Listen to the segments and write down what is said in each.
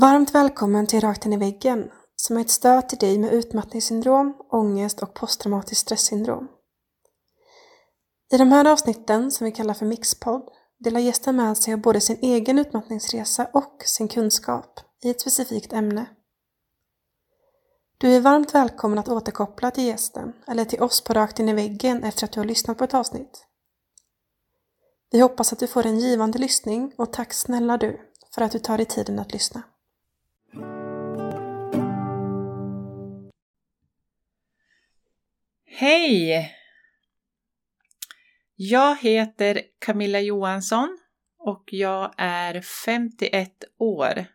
Varmt välkommen till Rakt in i väggen som är ett stöd till dig med utmattningssyndrom, ångest och posttraumatiskt stresssyndrom. I de här avsnitten, som vi kallar för Mixpodd, delar gästen med sig av både sin egen utmattningsresa och sin kunskap i ett specifikt ämne. Du är varmt välkommen att återkoppla till gästen eller till oss på Rakt in i väggen efter att du har lyssnat på ett avsnitt. Vi hoppas att du får en givande lyssning och tack snälla du för att du tar dig tiden att lyssna. Hej! Jag heter Camilla Johansson och jag är 51 år.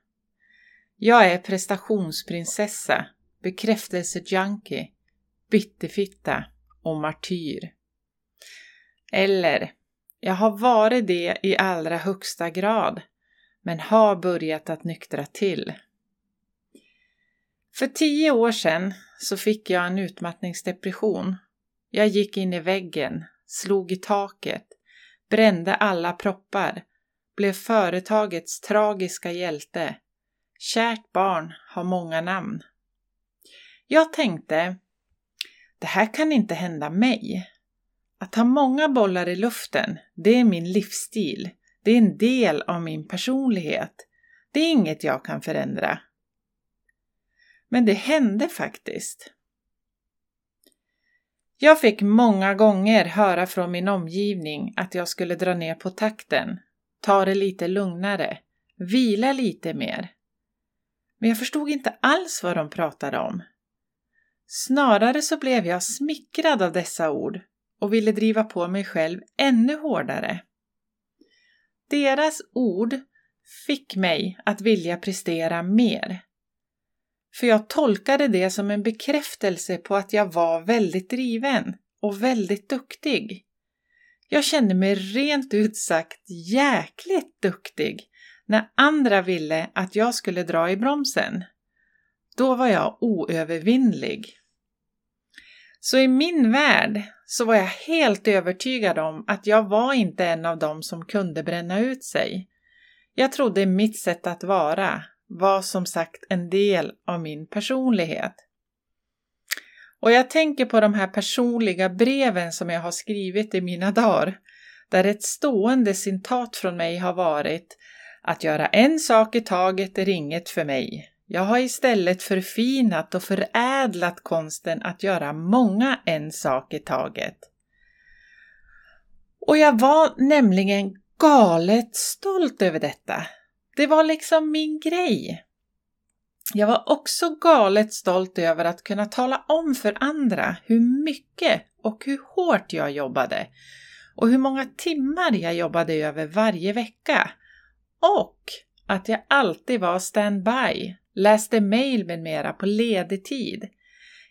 Jag är prestationsprinsessa, bekräftelsejunkie, bitterfitta och martyr. Eller, jag har varit det i allra högsta grad, men har börjat att nyktra till. För tio år sedan så fick jag en utmattningsdepression. Jag gick in i väggen, slog i taket, brände alla proppar, blev företagets tragiska hjälte. Kärt barn har många namn. Jag tänkte, det här kan inte hända mig. Att ha många bollar i luften, det är min livsstil. Det är en del av min personlighet. Det är inget jag kan förändra. Men det hände faktiskt. Jag fick många gånger höra från min omgivning att jag skulle dra ner på takten, ta det lite lugnare, vila lite mer. Men jag förstod inte alls vad de pratade om. Snarare så blev jag smickrad av dessa ord och ville driva på mig själv ännu hårdare. Deras ord fick mig att vilja prestera mer. För jag tolkade det som en bekräftelse på att jag var väldigt driven och väldigt duktig. Jag kände mig rent ut sagt jäkligt duktig när andra ville att jag skulle dra i bromsen. Då var jag oövervinnlig. Så i min värld så var jag helt övertygad om att jag var inte en av dem som kunde bränna ut sig. Jag trodde mitt sätt att vara var som sagt en del av min personlighet. Och jag tänker på de här personliga breven som jag har skrivit i mina dagar, där ett stående citat från mig har varit att göra en sak i taget är inget för mig. Jag har istället förfinat och förädlat konsten att göra många en sak i taget. Och jag var nämligen galet stolt över detta. Det var liksom min grej. Jag var också galet stolt över att kunna tala om för andra hur mycket och hur hårt jag jobbade och hur många timmar jag jobbade över varje vecka. Och att jag alltid var standby, läste mail med mera på ledig tid.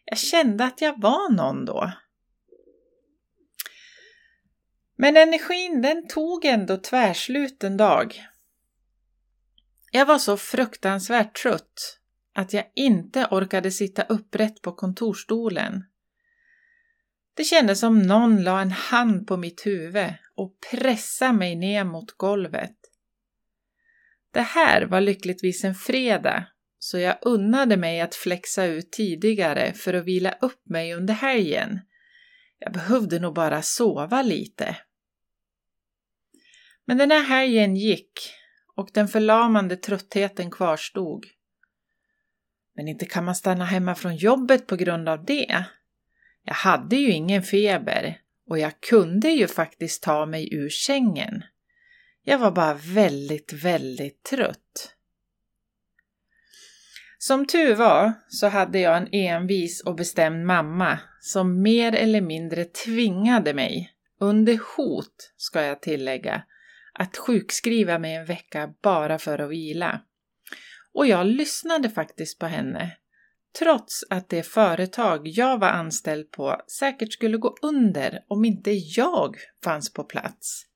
Jag kände att jag var någon då. Men energin den tog ändå tvärslut en dag jag var så fruktansvärt trött att jag inte orkade sitta upprätt på kontorstolen. Det kändes som någon la en hand på mitt huvud och pressade mig ner mot golvet. Det här var lyckligtvis en fredag, så jag unnade mig att flexa ut tidigare för att vila upp mig under helgen. Jag behövde nog bara sova lite. Men den här helgen gick och den förlamande tröttheten kvarstod. Men inte kan man stanna hemma från jobbet på grund av det. Jag hade ju ingen feber och jag kunde ju faktiskt ta mig ur sängen. Jag var bara väldigt, väldigt trött. Som tur var så hade jag en envis och bestämd mamma som mer eller mindre tvingade mig, under hot ska jag tillägga, att sjukskriva mig en vecka bara för att vila. Och jag lyssnade faktiskt på henne, trots att det företag jag var anställd på säkert skulle gå under om inte jag fanns på plats.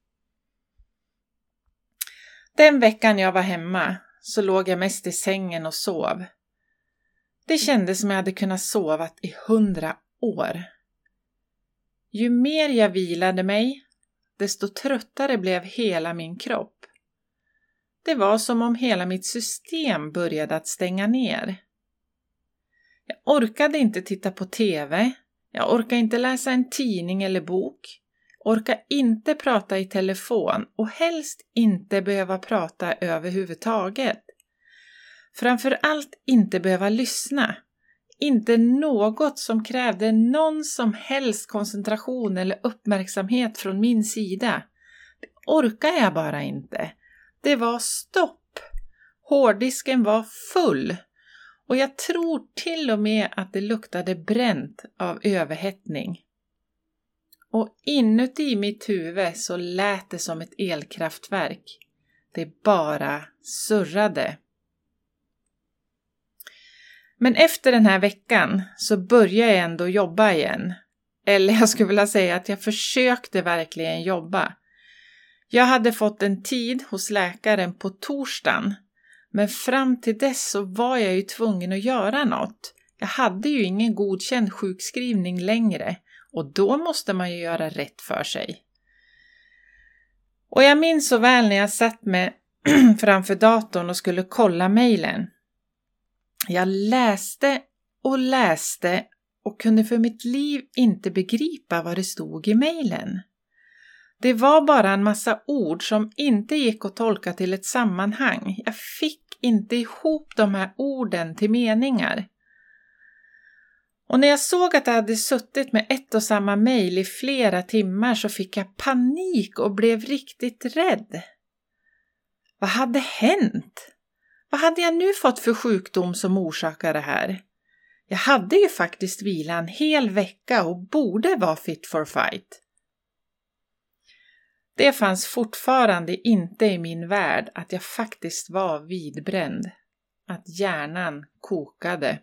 Den veckan jag var hemma så låg jag mest i sängen och sov. Det kändes som jag hade kunnat sova i hundra år. Ju mer jag vilade mig, desto tröttare blev hela min kropp. Det var som om hela mitt system började att stänga ner. Jag orkade inte titta på TV, jag orkade inte läsa en tidning eller bok, orkade inte prata i telefon och helst inte behöva prata överhuvudtaget. Framför allt inte behöva lyssna. Inte något som krävde någon som helst koncentration eller uppmärksamhet från min sida. Det orkade jag bara inte. Det var stopp. Hårddisken var full. Och jag tror till och med att det luktade bränt av överhettning. Och inuti mitt huvud så lät det som ett elkraftverk. Det bara surrade. Men efter den här veckan så började jag ändå jobba igen. Eller jag skulle vilja säga att jag försökte verkligen jobba. Jag hade fått en tid hos läkaren på torsdagen, men fram till dess så var jag ju tvungen att göra något. Jag hade ju ingen godkänd sjukskrivning längre och då måste man ju göra rätt för sig. Och jag minns så väl när jag satt med framför datorn och skulle kolla mejlen. Jag läste och läste och kunde för mitt liv inte begripa vad det stod i mejlen. Det var bara en massa ord som inte gick att tolka till ett sammanhang. Jag fick inte ihop de här orden till meningar. Och när jag såg att jag hade suttit med ett och samma mejl i flera timmar så fick jag panik och blev riktigt rädd. Vad hade hänt? Vad hade jag nu fått för sjukdom som orsakade det här? Jag hade ju faktiskt vilat en hel vecka och borde vara fit for fight. Det fanns fortfarande inte i min värld att jag faktiskt var vidbränd, att hjärnan kokade.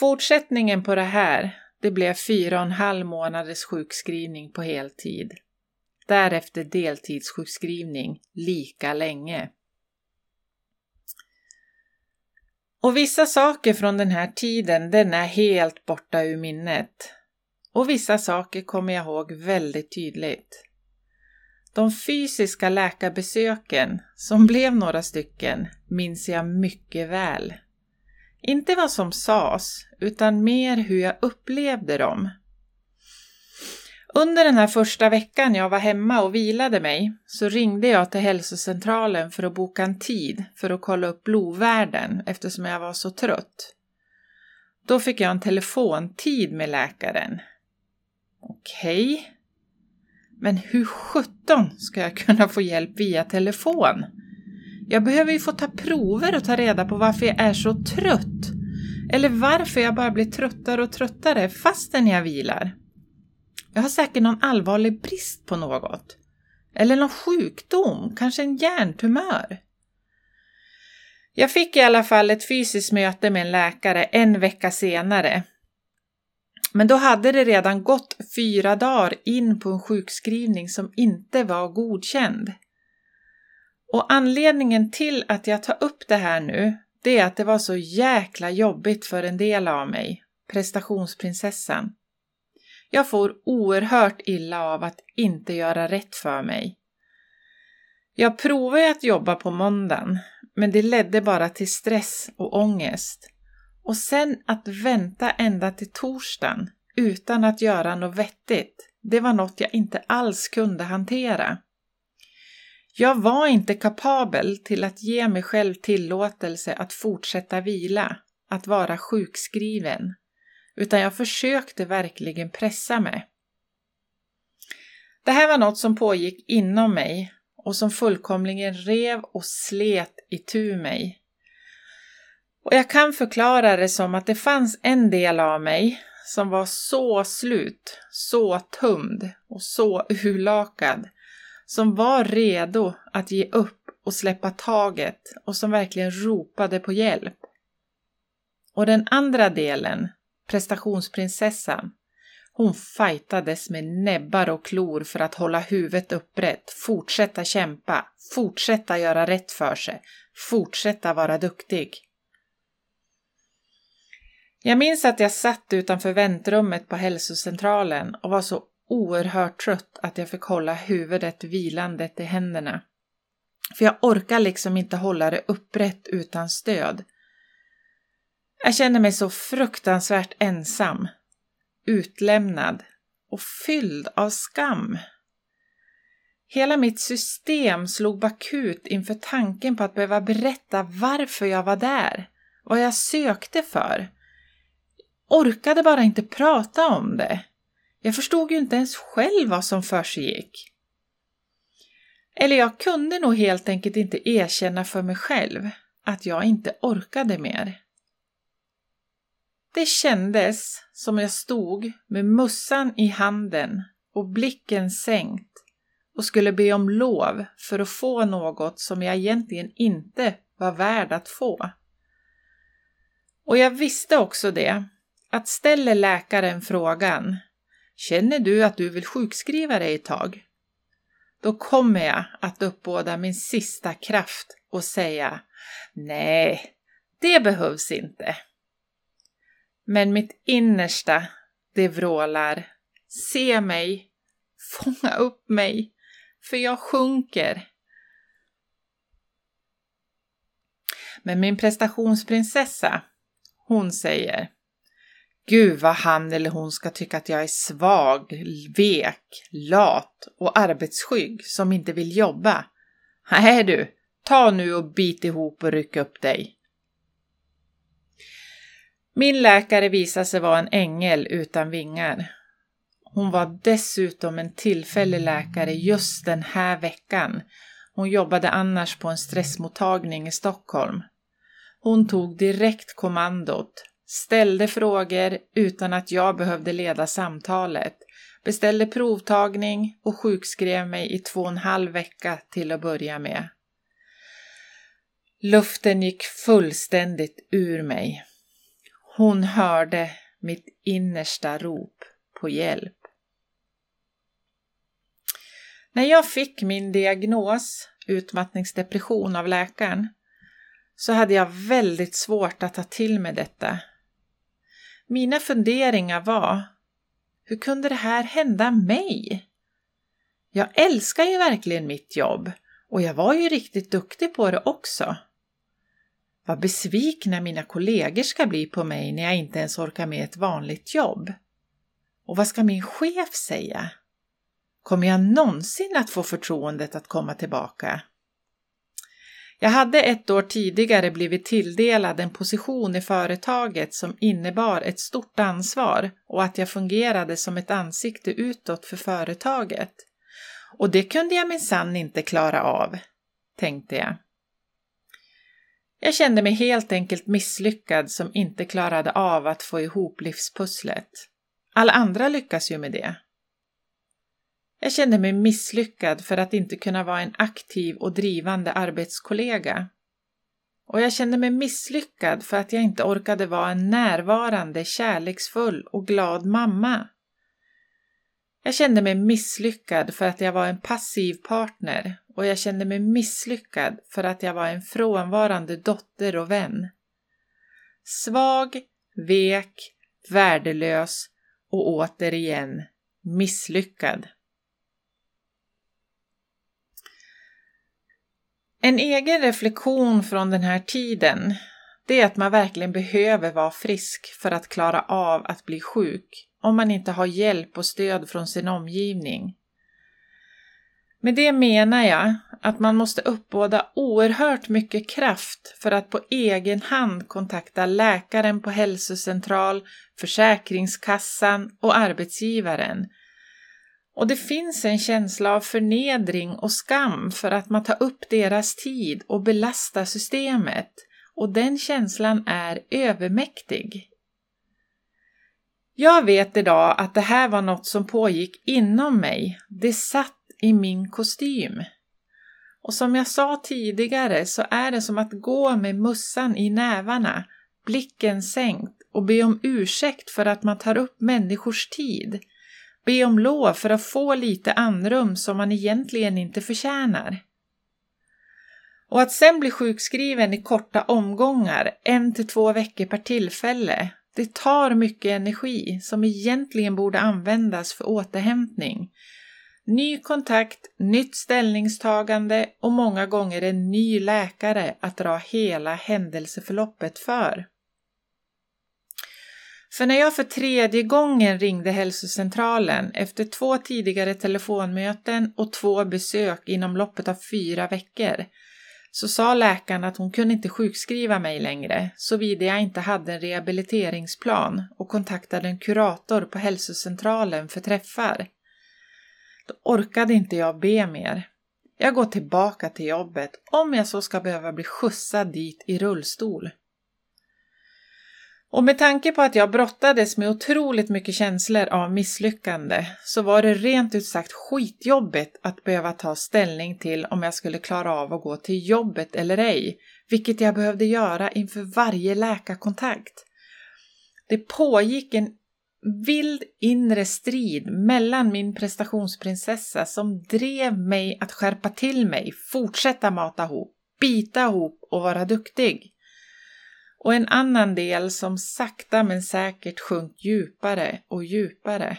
Fortsättningen på det här, det blev fyra och en halv månaders sjukskrivning på heltid. Därefter deltidssjukskrivning lika länge. Och vissa saker från den här tiden, den är helt borta ur minnet. Och vissa saker kommer jag ihåg väldigt tydligt. De fysiska läkarbesöken, som blev några stycken, minns jag mycket väl. Inte vad som sades, utan mer hur jag upplevde dem. Under den här första veckan jag var hemma och vilade mig så ringde jag till hälsocentralen för att boka en tid för att kolla upp blodvärden eftersom jag var så trött. Då fick jag en telefontid med läkaren. Okej. Okay. Men hur sjutton ska jag kunna få hjälp via telefon? Jag behöver ju få ta prover och ta reda på varför jag är så trött. Eller varför jag bara blir tröttare och tröttare fastän jag vilar. Jag har säkert någon allvarlig brist på något. Eller någon sjukdom, kanske en hjärntumör. Jag fick i alla fall ett fysiskt möte med en läkare en vecka senare. Men då hade det redan gått fyra dagar in på en sjukskrivning som inte var godkänd. Och anledningen till att jag tar upp det här nu, det är att det var så jäkla jobbigt för en del av mig, prestationsprinsessan. Jag får oerhört illa av att inte göra rätt för mig. Jag provade att jobba på måndagen, men det ledde bara till stress och ångest. Och sen att vänta ända till torsdagen utan att göra något vettigt, det var något jag inte alls kunde hantera. Jag var inte kapabel till att ge mig själv tillåtelse att fortsätta vila, att vara sjukskriven, utan jag försökte verkligen pressa mig. Det här var något som pågick inom mig och som fullkomligen rev och slet itu mig. Och jag kan förklara det som att det fanns en del av mig som var så slut, så tömd och så urlakad, som var redo att ge upp och släppa taget och som verkligen ropade på hjälp. Och den andra delen prestationsprinsessan. Hon fightades med näbbar och klor för att hålla huvudet upprätt, fortsätta kämpa, fortsätta göra rätt för sig, fortsätta vara duktig. Jag minns att jag satt utanför väntrummet på hälsocentralen och var så oerhört trött att jag fick hålla huvudet vilandet i händerna. För jag orkar liksom inte hålla det upprätt utan stöd. Jag känner mig så fruktansvärt ensam, utlämnad och fylld av skam. Hela mitt system slog bakut inför tanken på att behöva berätta varför jag var där, vad jag sökte för. Orkade bara inte prata om det. Jag förstod ju inte ens själv vad som försiggick. Eller jag kunde nog helt enkelt inte erkänna för mig själv att jag inte orkade mer. Det kändes som jag stod med mussan i handen och blicken sänkt och skulle be om lov för att få något som jag egentligen inte var värd att få. Och jag visste också det, att ställer läkaren frågan Känner du att du vill sjukskriva dig ett tag? Då kommer jag att uppbåda min sista kraft och säga Nej, det behövs inte. Men mitt innersta, det vrålar Se mig, fånga upp mig, för jag sjunker. Men min prestationsprinsessa, hon säger Gud vad han eller hon ska tycka att jag är svag, vek, lat och arbetsskygg som inte vill jobba. Nej du, ta nu och bit ihop och ryck upp dig. Min läkare visade sig vara en ängel utan vingar. Hon var dessutom en tillfällig läkare just den här veckan. Hon jobbade annars på en stressmottagning i Stockholm. Hon tog direkt kommandot, ställde frågor utan att jag behövde leda samtalet, beställde provtagning och sjukskrev mig i två och en halv vecka till att börja med. Luften gick fullständigt ur mig. Hon hörde mitt innersta rop på hjälp. När jag fick min diagnos, utmattningsdepression, av läkaren så hade jag väldigt svårt att ta till mig detta. Mina funderingar var, hur kunde det här hända mig? Jag älskar ju verkligen mitt jobb och jag var ju riktigt duktig på det också. Vad besvikna mina kollegor ska bli på mig när jag inte ens orkar med ett vanligt jobb. Och vad ska min chef säga? Kommer jag någonsin att få förtroendet att komma tillbaka? Jag hade ett år tidigare blivit tilldelad en position i företaget som innebar ett stort ansvar och att jag fungerade som ett ansikte utåt för företaget. Och det kunde jag minsann inte klara av, tänkte jag. Jag kände mig helt enkelt misslyckad som inte klarade av att få ihop livspusslet. Alla andra lyckas ju med det. Jag kände mig misslyckad för att inte kunna vara en aktiv och drivande arbetskollega. Och jag kände mig misslyckad för att jag inte orkade vara en närvarande, kärleksfull och glad mamma. Jag kände mig misslyckad för att jag var en passiv partner och jag kände mig misslyckad för att jag var en frånvarande dotter och vän. Svag, vek, värdelös och återigen misslyckad. En egen reflektion från den här tiden, det är att man verkligen behöver vara frisk för att klara av att bli sjuk om man inte har hjälp och stöd från sin omgivning. Med det menar jag att man måste uppbåda oerhört mycket kraft för att på egen hand kontakta läkaren på hälsocentral, Försäkringskassan och arbetsgivaren och det finns en känsla av förnedring och skam för att man tar upp deras tid och belastar systemet och den känslan är övermäktig. Jag vet idag att det här var något som pågick inom mig. Det satt i min kostym. Och som jag sa tidigare så är det som att gå med mussan i nävarna, blicken sänkt och be om ursäkt för att man tar upp människors tid Be om lov för att få lite andrum som man egentligen inte förtjänar. Och att sen bli sjukskriven i korta omgångar, en till två veckor per tillfälle, det tar mycket energi som egentligen borde användas för återhämtning. Ny kontakt, nytt ställningstagande och många gånger en ny läkare att dra hela händelseförloppet för. För när jag för tredje gången ringde hälsocentralen efter två tidigare telefonmöten och två besök inom loppet av fyra veckor så sa läkaren att hon kunde inte sjukskriva mig längre såvida jag inte hade en rehabiliteringsplan och kontaktade en kurator på hälsocentralen för träffar. Då orkade inte jag be mer. Jag går tillbaka till jobbet om jag så ska behöva bli skjutsad dit i rullstol. Och med tanke på att jag brottades med otroligt mycket känslor av misslyckande så var det rent ut sagt skitjobbigt att behöva ta ställning till om jag skulle klara av att gå till jobbet eller ej, vilket jag behövde göra inför varje läkarkontakt. Det pågick en vild inre strid mellan min prestationsprinsessa som drev mig att skärpa till mig, fortsätta mata ihop, bita ihop och vara duktig och en annan del som sakta men säkert sjönk djupare och djupare.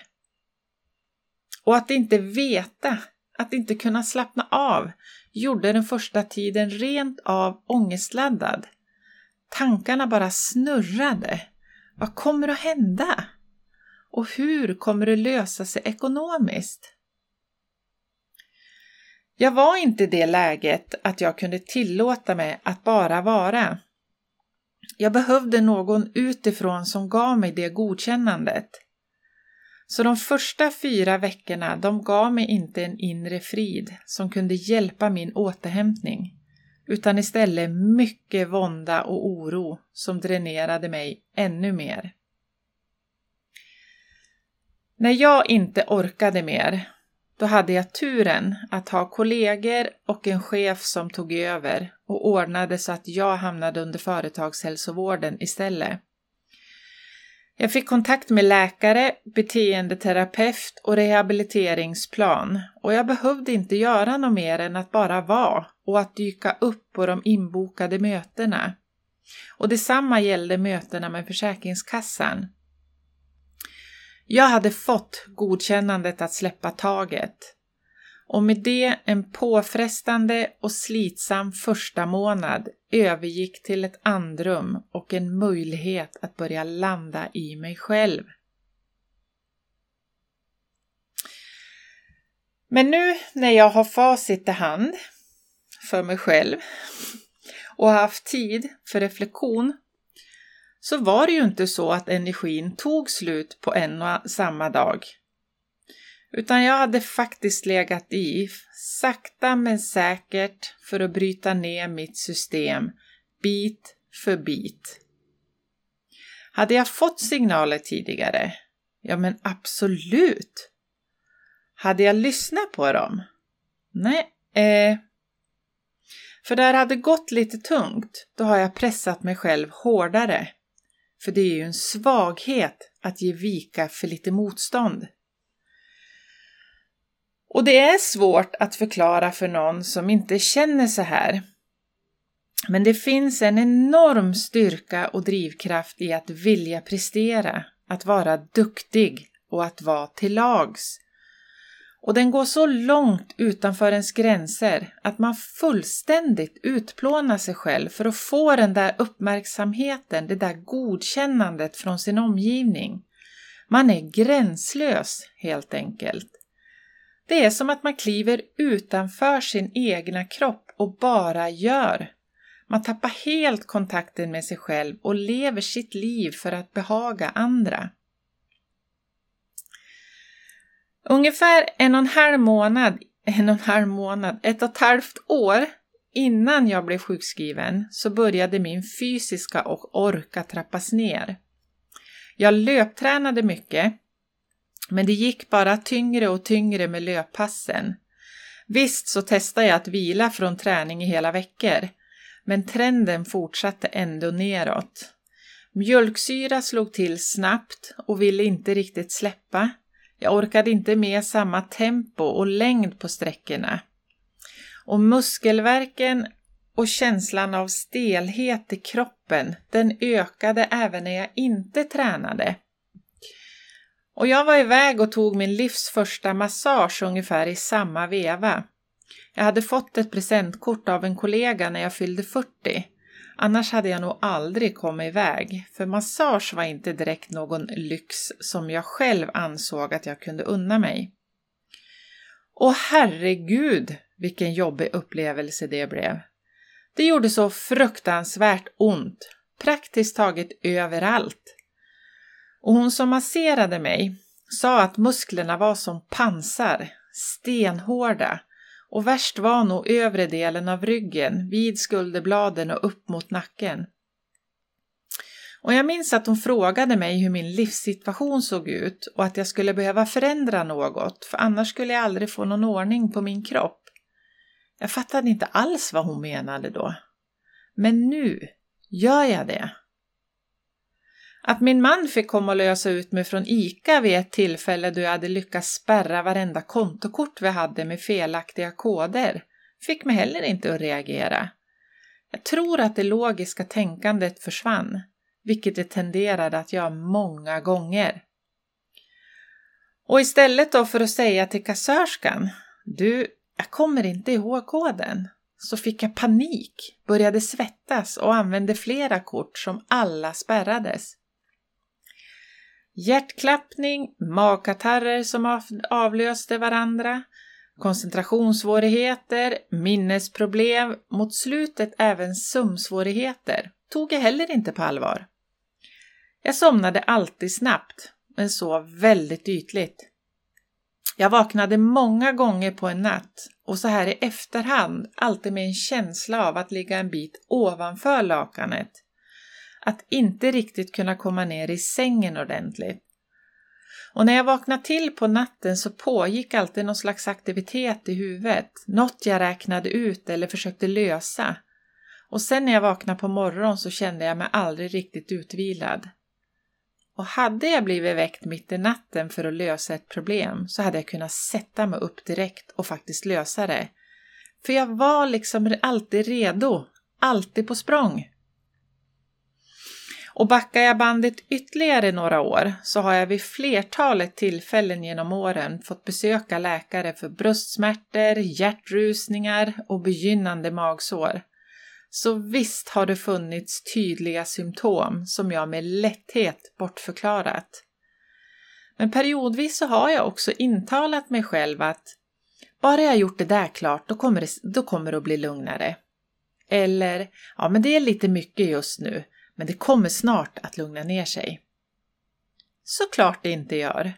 Och att inte veta, att inte kunna slappna av, gjorde den första tiden rent av ångestladdad. Tankarna bara snurrade. Vad kommer att hända? Och hur kommer det lösa sig ekonomiskt? Jag var inte i det läget att jag kunde tillåta mig att bara vara. Jag behövde någon utifrån som gav mig det godkännandet. Så de första fyra veckorna, de gav mig inte en inre frid som kunde hjälpa min återhämtning, utan istället mycket vånda och oro som dränerade mig ännu mer. När jag inte orkade mer då hade jag turen att ha kollegor och en chef som tog över och ordnade så att jag hamnade under företagshälsovården istället. Jag fick kontakt med läkare, beteendeterapeut och rehabiliteringsplan och jag behövde inte göra något mer än att bara vara och att dyka upp på de inbokade mötena. Och detsamma gällde mötena med Försäkringskassan. Jag hade fått godkännandet att släppa taget och med det en påfrestande och slitsam första månad övergick till ett andrum och en möjlighet att börja landa i mig själv. Men nu när jag har facit i hand för mig själv och haft tid för reflektion så var det ju inte så att energin tog slut på en och samma dag. Utan jag hade faktiskt legat i, sakta men säkert, för att bryta ner mitt system, bit för bit. Hade jag fått signaler tidigare? Ja, men absolut! Hade jag lyssnat på dem? Nej, eh, för där hade gått lite tungt, då har jag pressat mig själv hårdare. För det är ju en svaghet att ge vika för lite motstånd. Och det är svårt att förklara för någon som inte känner så här. Men det finns en enorm styrka och drivkraft i att vilja prestera, att vara duktig och att vara till lags. Och den går så långt utanför ens gränser att man fullständigt utplånar sig själv för att få den där uppmärksamheten, det där godkännandet från sin omgivning. Man är gränslös helt enkelt. Det är som att man kliver utanför sin egna kropp och bara gör. Man tappar helt kontakten med sig själv och lever sitt liv för att behaga andra. Ungefär en och en halv månad, en och en halv månad, ett och ett halvt år innan jag blev sjukskriven så började min fysiska och orka trappas ner. Jag löptränade mycket, men det gick bara tyngre och tyngre med löppassen. Visst så testade jag att vila från träning i hela veckor, men trenden fortsatte ändå neråt. Mjölksyra slog till snabbt och ville inte riktigt släppa. Jag orkade inte med samma tempo och längd på sträckorna. Och muskelverken och känslan av stelhet i kroppen, den ökade även när jag inte tränade. Och jag var iväg och tog min livs första massage ungefär i samma veva. Jag hade fått ett presentkort av en kollega när jag fyllde 40. Annars hade jag nog aldrig kommit iväg, för massage var inte direkt någon lyx som jag själv ansåg att jag kunde unna mig. Och herregud vilken jobbig upplevelse det blev. Det gjorde så fruktansvärt ont, praktiskt taget överallt. Och hon som masserade mig sa att musklerna var som pansar, stenhårda och värst var nog övre delen av ryggen, vid skulderbladen och upp mot nacken. Och jag minns att hon frågade mig hur min livssituation såg ut och att jag skulle behöva förändra något, för annars skulle jag aldrig få någon ordning på min kropp. Jag fattade inte alls vad hon menade då. Men nu gör jag det. Att min man fick komma och lösa ut mig från ICA vid ett tillfälle då jag hade lyckats spärra varenda kontokort vi hade med felaktiga koder fick mig heller inte att reagera. Jag tror att det logiska tänkandet försvann, vilket det tenderade att göra många gånger. Och istället då för att säga till kassörskan, du, jag kommer inte ihåg koden, så fick jag panik, började svettas och använde flera kort som alla spärrades. Hjärtklappning, magkatarrer som avlöste varandra, koncentrationssvårigheter, minnesproblem, mot slutet även sömnsvårigheter tog jag heller inte på allvar. Jag somnade alltid snabbt, men sov väldigt ytligt. Jag vaknade många gånger på en natt och så här i efterhand alltid med en känsla av att ligga en bit ovanför lakanet. Att inte riktigt kunna komma ner i sängen ordentligt. Och när jag vaknade till på natten så pågick alltid någon slags aktivitet i huvudet, något jag räknade ut eller försökte lösa. Och sen när jag vaknade på morgonen så kände jag mig aldrig riktigt utvilad. Och hade jag blivit väckt mitt i natten för att lösa ett problem så hade jag kunnat sätta mig upp direkt och faktiskt lösa det. För jag var liksom alltid redo, alltid på språng. Och backar jag bandet ytterligare några år så har jag vid flertalet tillfällen genom åren fått besöka läkare för bröstsmärtor, hjärtrusningar och begynnande magsår. Så visst har det funnits tydliga symptom som jag med lätthet bortförklarat. Men periodvis så har jag också intalat mig själv att bara jag gjort det där klart, då kommer det, då kommer det att bli lugnare. Eller, ja men det är lite mycket just nu, men det kommer snart att lugna ner sig. Såklart det inte gör.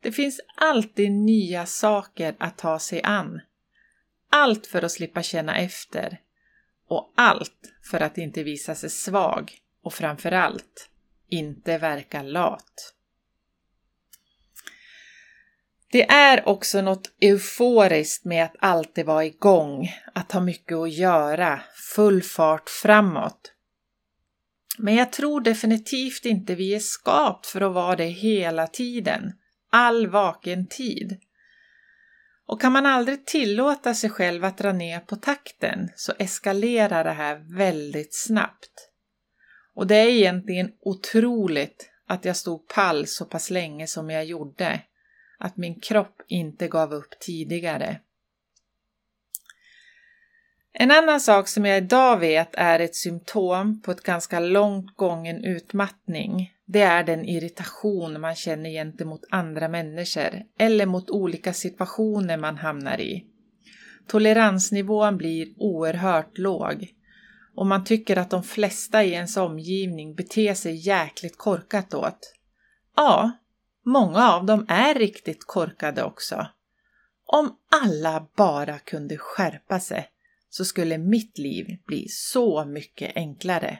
Det finns alltid nya saker att ta sig an. Allt för att slippa känna efter, och allt för att inte visa sig svag och framförallt inte verka lat. Det är också något euforiskt med att alltid vara igång, att ha mycket att göra, full fart framåt. Men jag tror definitivt inte vi är skapt för att vara det hela tiden, all vaken tid. Och kan man aldrig tillåta sig själv att dra ner på takten så eskalerar det här väldigt snabbt. Och det är egentligen otroligt att jag stod pall så pass länge som jag gjorde. Att min kropp inte gav upp tidigare. En annan sak som jag idag vet är ett symptom på ett ganska långt gången utmattning det är den irritation man känner gentemot andra människor eller mot olika situationer man hamnar i. Toleransnivån blir oerhört låg och man tycker att de flesta i ens omgivning beter sig jäkligt korkat åt. Ja, många av dem är riktigt korkade också. Om alla bara kunde skärpa sig så skulle mitt liv bli så mycket enklare.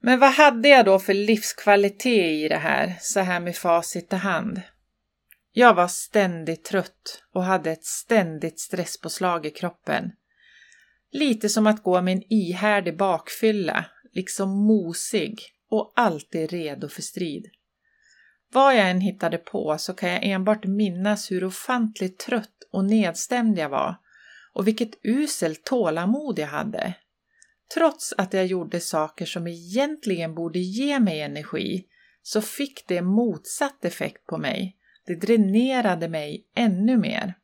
Men vad hade jag då för livskvalitet i det här, så här med facit i hand? Jag var ständigt trött och hade ett ständigt stresspåslag i kroppen. Lite som att gå med en ihärdig bakfylla, liksom mosig och alltid redo för strid. Vad jag än hittade på så kan jag enbart minnas hur ofantligt trött och nedstämd jag var och vilket uselt tålamod jag hade trots att jag gjorde saker som egentligen borde ge mig energi, så fick det motsatt effekt på mig. Det dränerade mig ännu mer.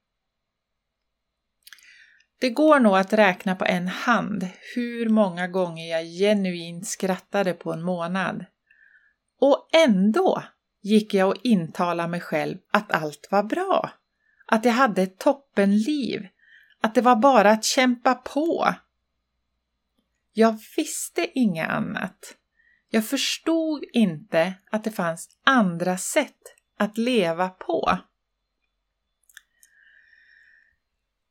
Det går nog att räkna på en hand hur många gånger jag genuint skrattade på en månad. Och ändå gick jag och intalade mig själv att allt var bra. Att jag hade ett toppenliv. Att det var bara att kämpa på. Jag visste inget annat. Jag förstod inte att det fanns andra sätt att leva på.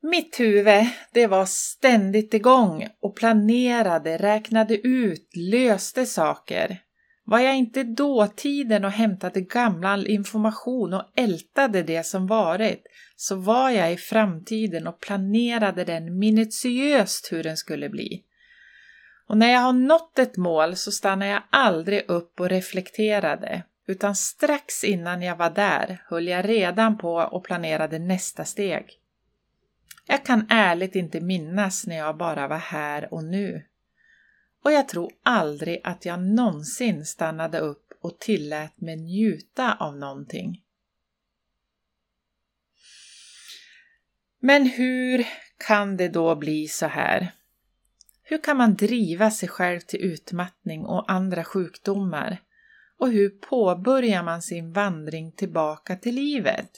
Mitt huvud, det var ständigt igång och planerade, räknade ut, löste saker. Var jag inte dåtiden och hämtade gammal information och ältade det som varit, så var jag i framtiden och planerade den minutiöst hur den skulle bli. Och när jag har nått ett mål så stannar jag aldrig upp och reflekterade, utan strax innan jag var där höll jag redan på och planerade nästa steg. Jag kan ärligt inte minnas när jag bara var här och nu. Och jag tror aldrig att jag någonsin stannade upp och tillät mig njuta av någonting. Men hur kan det då bli så här? Hur kan man driva sig själv till utmattning och andra sjukdomar? Och hur påbörjar man sin vandring tillbaka till livet?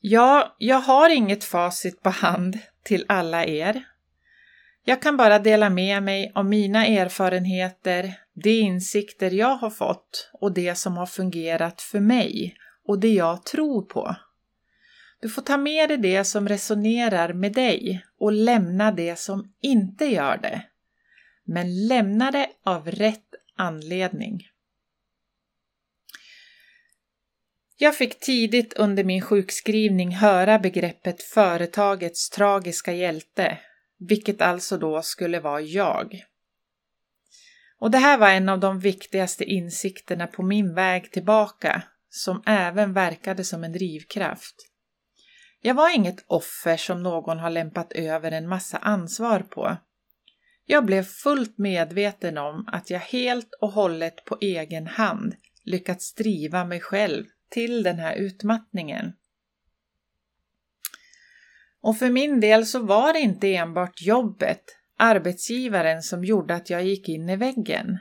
Ja, jag har inget facit på hand till alla er. Jag kan bara dela med mig av mina erfarenheter, de insikter jag har fått och det som har fungerat för mig och det jag tror på. Du får ta med dig det som resonerar med dig och lämna det som inte gör det. Men lämna det av rätt anledning. Jag fick tidigt under min sjukskrivning höra begreppet företagets tragiska hjälte, vilket alltså då skulle vara jag. Och det här var en av de viktigaste insikterna på min väg tillbaka, som även verkade som en drivkraft. Jag var inget offer som någon har lämpat över en massa ansvar på. Jag blev fullt medveten om att jag helt och hållet på egen hand lyckats driva mig själv till den här utmattningen. Och för min del så var det inte enbart jobbet, arbetsgivaren, som gjorde att jag gick in i väggen.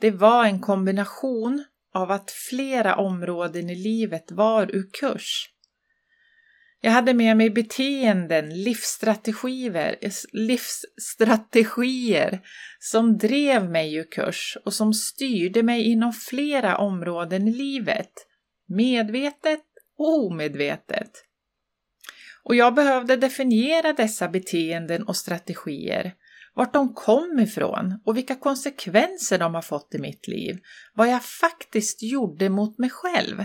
Det var en kombination av att flera områden i livet var ur kurs. Jag hade med mig beteenden, livsstrategier, livsstrategier som drev mig ur kurs och som styrde mig inom flera områden i livet, medvetet och omedvetet. Och jag behövde definiera dessa beteenden och strategier, vart de kom ifrån och vilka konsekvenser de har fått i mitt liv, vad jag faktiskt gjorde mot mig själv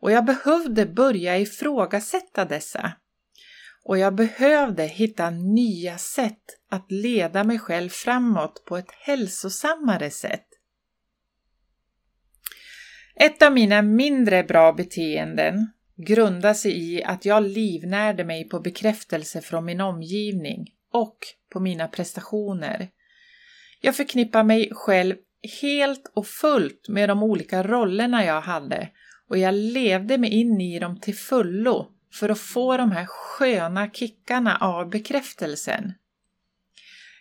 och jag behövde börja ifrågasätta dessa. Och jag behövde hitta nya sätt att leda mig själv framåt på ett hälsosammare sätt. Ett av mina mindre bra beteenden grundar sig i att jag livnärde mig på bekräftelse från min omgivning och på mina prestationer. Jag förknippar mig själv helt och fullt med de olika rollerna jag hade och jag levde mig in i dem till fullo för att få de här sköna kickarna av bekräftelsen.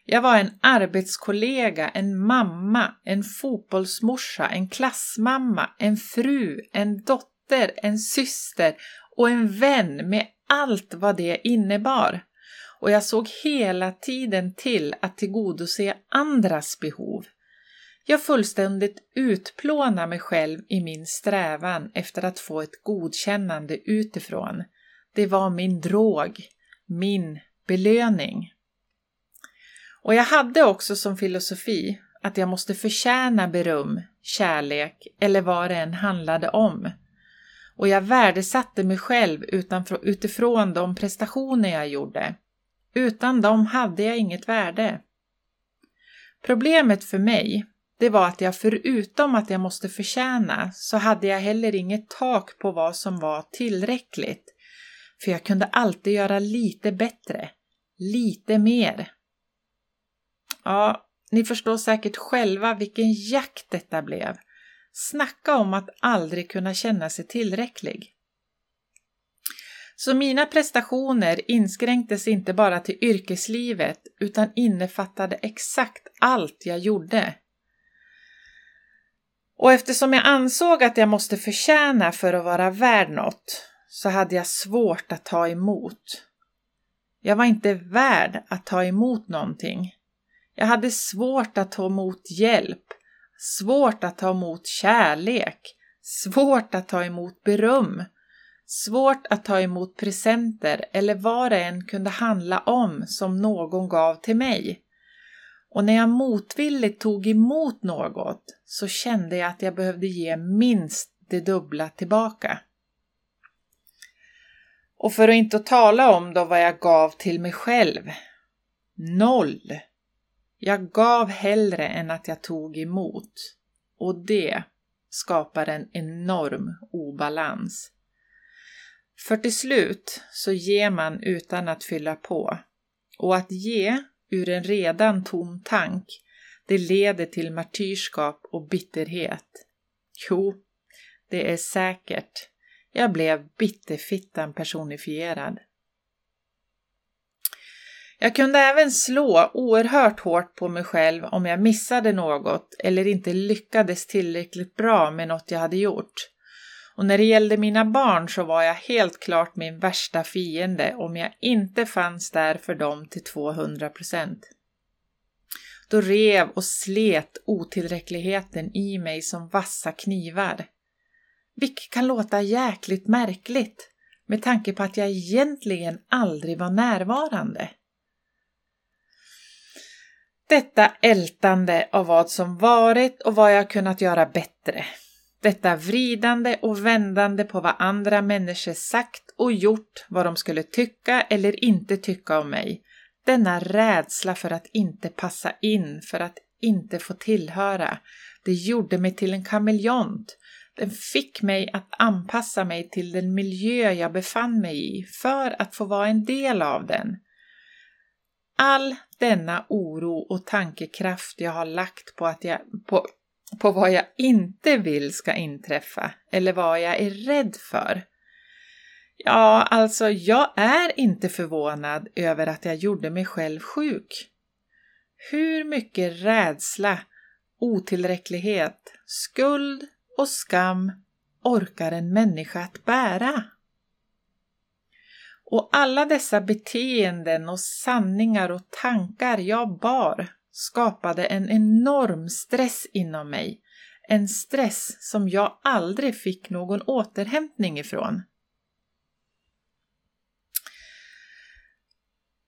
Jag var en arbetskollega, en mamma, en fotbollsmorsa, en klassmamma, en fru, en dotter, en syster och en vän med allt vad det innebar. Och jag såg hela tiden till att tillgodose andras behov. Jag fullständigt utplånar mig själv i min strävan efter att få ett godkännande utifrån. Det var min drog, min belöning. Och jag hade också som filosofi att jag måste förtjäna beröm, kärlek eller vad det än handlade om. Och jag värdesatte mig själv utifrån de prestationer jag gjorde. Utan dem hade jag inget värde. Problemet för mig det var att jag förutom att jag måste förtjäna så hade jag heller inget tak på vad som var tillräckligt. För jag kunde alltid göra lite bättre, lite mer. Ja, ni förstår säkert själva vilken jakt detta blev. Snacka om att aldrig kunna känna sig tillräcklig. Så mina prestationer inskränktes inte bara till yrkeslivet utan innefattade exakt allt jag gjorde. Och eftersom jag ansåg att jag måste förtjäna för att vara värd något så hade jag svårt att ta emot. Jag var inte värd att ta emot någonting. Jag hade svårt att ta emot hjälp, svårt att ta emot kärlek, svårt att ta emot beröm, svårt att ta emot presenter eller vad det än kunde handla om som någon gav till mig. Och när jag motvilligt tog emot något så kände jag att jag behövde ge minst det dubbla tillbaka. Och för att inte tala om då vad jag gav till mig själv. Noll! Jag gav hellre än att jag tog emot. Och det skapar en enorm obalans. För till slut så ger man utan att fylla på. Och att ge ur en redan tom tank, det leder till martyrskap och bitterhet. Jo, det är säkert. Jag blev bitterfittan personifierad. Jag kunde även slå oerhört hårt på mig själv om jag missade något eller inte lyckades tillräckligt bra med något jag hade gjort. Och när det gällde mina barn så var jag helt klart min värsta fiende om jag inte fanns där för dem till 200 procent. Då rev och slet otillräckligheten i mig som vassa knivar. Vilket kan låta jäkligt märkligt med tanke på att jag egentligen aldrig var närvarande. Detta ältande av vad som varit och vad jag kunnat göra bättre. Detta vridande och vändande på vad andra människor sagt och gjort, vad de skulle tycka eller inte tycka om mig. Denna rädsla för att inte passa in, för att inte få tillhöra. Det gjorde mig till en kameleont. Den fick mig att anpassa mig till den miljö jag befann mig i för att få vara en del av den. All denna oro och tankekraft jag har lagt på, att jag, på, på vad jag inte vill ska inträffa eller vad jag är rädd för. Ja, alltså jag är inte förvånad över att jag gjorde mig själv sjuk. Hur mycket rädsla, otillräcklighet, skuld och skam orkar en människa att bära? Och alla dessa beteenden och sanningar och tankar jag bar skapade en enorm stress inom mig. En stress som jag aldrig fick någon återhämtning ifrån.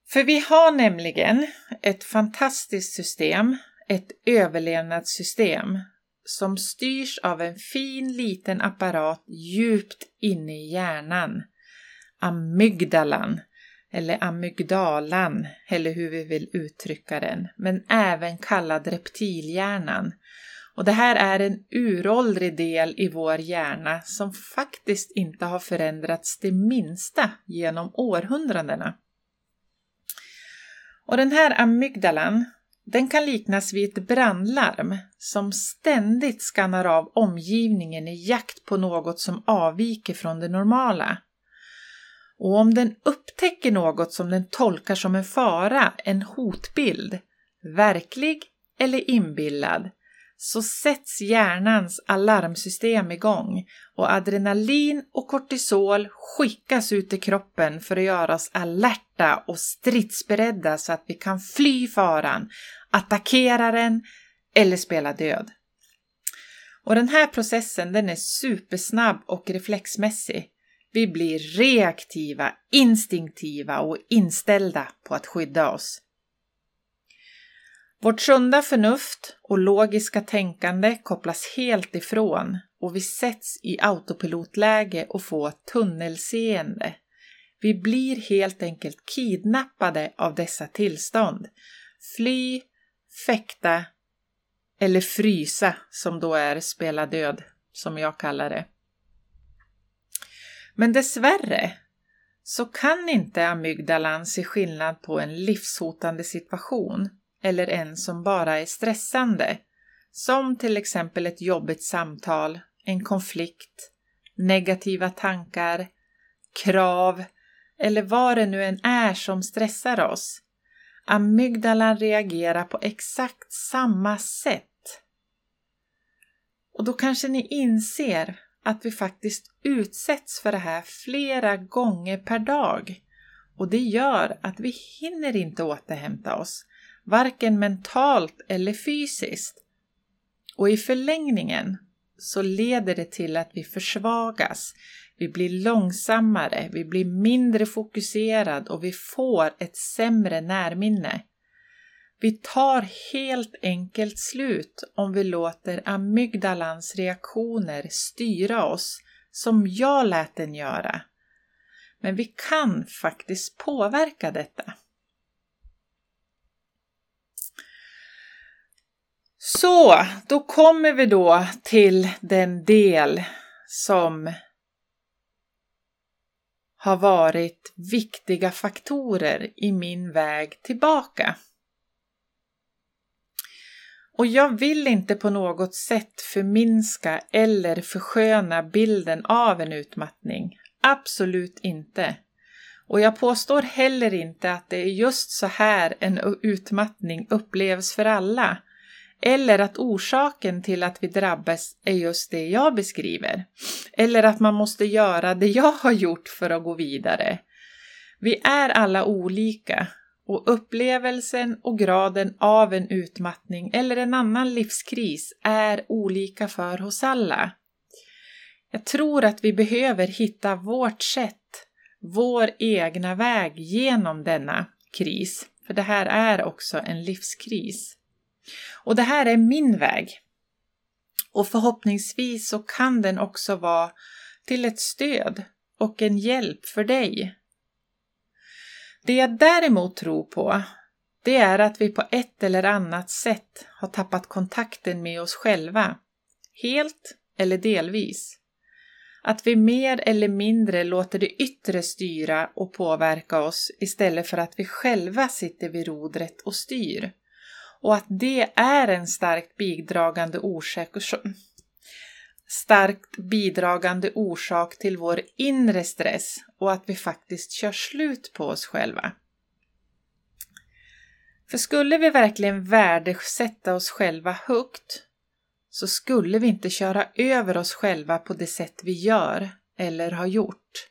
För vi har nämligen ett fantastiskt system, ett överlevnadssystem som styrs av en fin liten apparat djupt inne i hjärnan. Amygdalan, eller amygdalan, eller hur vi vill uttrycka den, men även kallad reptilhjärnan. Och det här är en uråldrig del i vår hjärna som faktiskt inte har förändrats det minsta genom århundradena. Och den här amygdalan, den kan liknas vid ett brandlarm som ständigt skannar av omgivningen i jakt på något som avviker från det normala. Och om den upptäcker något som den tolkar som en fara, en hotbild, verklig eller inbillad, så sätts hjärnans alarmsystem igång och adrenalin och kortisol skickas ut i kroppen för att göra oss alerta och stridsberedda så att vi kan fly faran, attackera den eller spela död. Och den här processen den är supersnabb och reflexmässig. Vi blir reaktiva, instinktiva och inställda på att skydda oss. Vårt sunda förnuft och logiska tänkande kopplas helt ifrån och vi sätts i autopilotläge och får tunnelseende. Vi blir helt enkelt kidnappade av dessa tillstånd. Fly, fäkta eller frysa som då är spela död, som jag kallar det. Men dessvärre så kan inte amygdalan se skillnad på en livshotande situation eller en som bara är stressande, som till exempel ett jobbigt samtal, en konflikt, negativa tankar, krav eller vad det nu än är som stressar oss. Amygdalan reagerar på exakt samma sätt. Och då kanske ni inser att vi faktiskt utsätts för det här flera gånger per dag. Och det gör att vi hinner inte återhämta oss, varken mentalt eller fysiskt. Och i förlängningen så leder det till att vi försvagas, vi blir långsammare, vi blir mindre fokuserad och vi får ett sämre närminne. Vi tar helt enkelt slut om vi låter amygdalans reaktioner styra oss som jag lät den göra. Men vi kan faktiskt påverka detta. Så, då kommer vi då till den del som har varit viktiga faktorer i min väg tillbaka. Och jag vill inte på något sätt förminska eller försköna bilden av en utmattning. Absolut inte. Och jag påstår heller inte att det är just så här en utmattning upplevs för alla. Eller att orsaken till att vi drabbas är just det jag beskriver. Eller att man måste göra det jag har gjort för att gå vidare. Vi är alla olika och upplevelsen och graden av en utmattning eller en annan livskris är olika för oss alla. Jag tror att vi behöver hitta vårt sätt, vår egna väg genom denna kris. För det här är också en livskris. Och det här är min väg. Och förhoppningsvis så kan den också vara till ett stöd och en hjälp för dig. Det jag däremot tror på, det är att vi på ett eller annat sätt har tappat kontakten med oss själva. Helt eller delvis. Att vi mer eller mindre låter det yttre styra och påverka oss istället för att vi själva sitter vid rodret och styr och att det är en starkt bidragande orsak, starkt bidragande orsak till vår inre stress och att vi faktiskt kör slut på oss själva. För skulle vi verkligen värdesätta oss själva högt så skulle vi inte köra över oss själva på det sätt vi gör eller har gjort.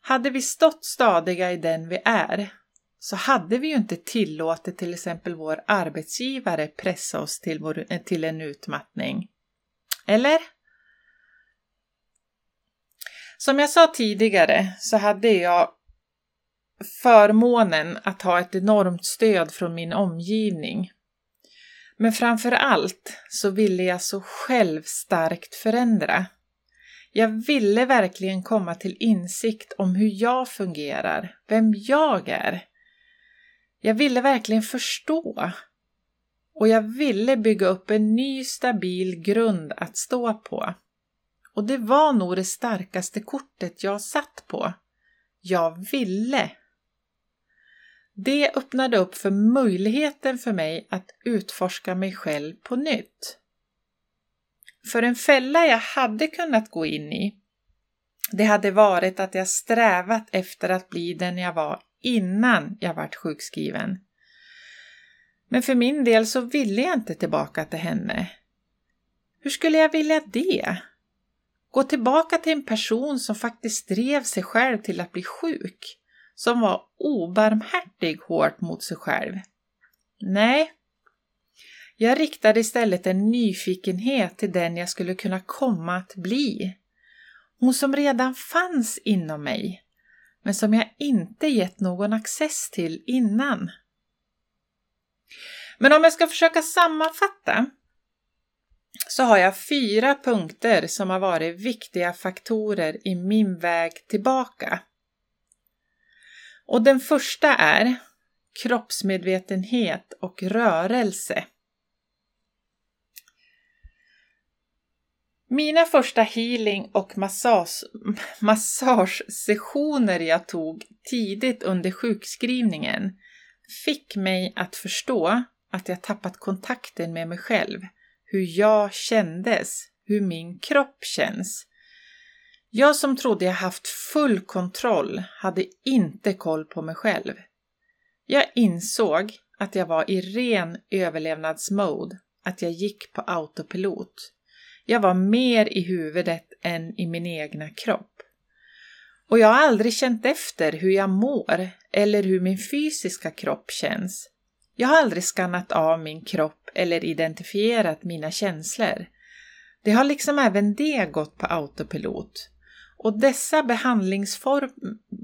Hade vi stått stadiga i den vi är så hade vi ju inte tillåtit till exempel vår arbetsgivare pressa oss till, vår, till en utmattning. Eller? Som jag sa tidigare så hade jag förmånen att ha ett enormt stöd från min omgivning. Men framför allt så ville jag så själv starkt förändra. Jag ville verkligen komma till insikt om hur jag fungerar, vem jag är jag ville verkligen förstå och jag ville bygga upp en ny stabil grund att stå på. Och det var nog det starkaste kortet jag satt på. Jag ville. Det öppnade upp för möjligheten för mig att utforska mig själv på nytt. För en fälla jag hade kunnat gå in i, det hade varit att jag strävat efter att bli den jag var innan jag vart sjukskriven. Men för min del så ville jag inte tillbaka till henne. Hur skulle jag vilja det? Gå tillbaka till en person som faktiskt drev sig själv till att bli sjuk, som var obarmhärtig hårt mot sig själv. Nej, jag riktade istället en nyfikenhet till den jag skulle kunna komma att bli. Hon som redan fanns inom mig men som jag inte gett någon access till innan. Men om jag ska försöka sammanfatta så har jag fyra punkter som har varit viktiga faktorer i min väg tillbaka. Och den första är kroppsmedvetenhet och rörelse. Mina första healing och massage, massagesessioner jag tog tidigt under sjukskrivningen fick mig att förstå att jag tappat kontakten med mig själv, hur jag kändes, hur min kropp känns. Jag som trodde jag haft full kontroll hade inte koll på mig själv. Jag insåg att jag var i ren överlevnadsmode, att jag gick på autopilot. Jag var mer i huvudet än i min egna kropp. Och jag har aldrig känt efter hur jag mår eller hur min fysiska kropp känns. Jag har aldrig skannat av min kropp eller identifierat mina känslor. Det har liksom även det gått på autopilot. Och dessa behandlingsform,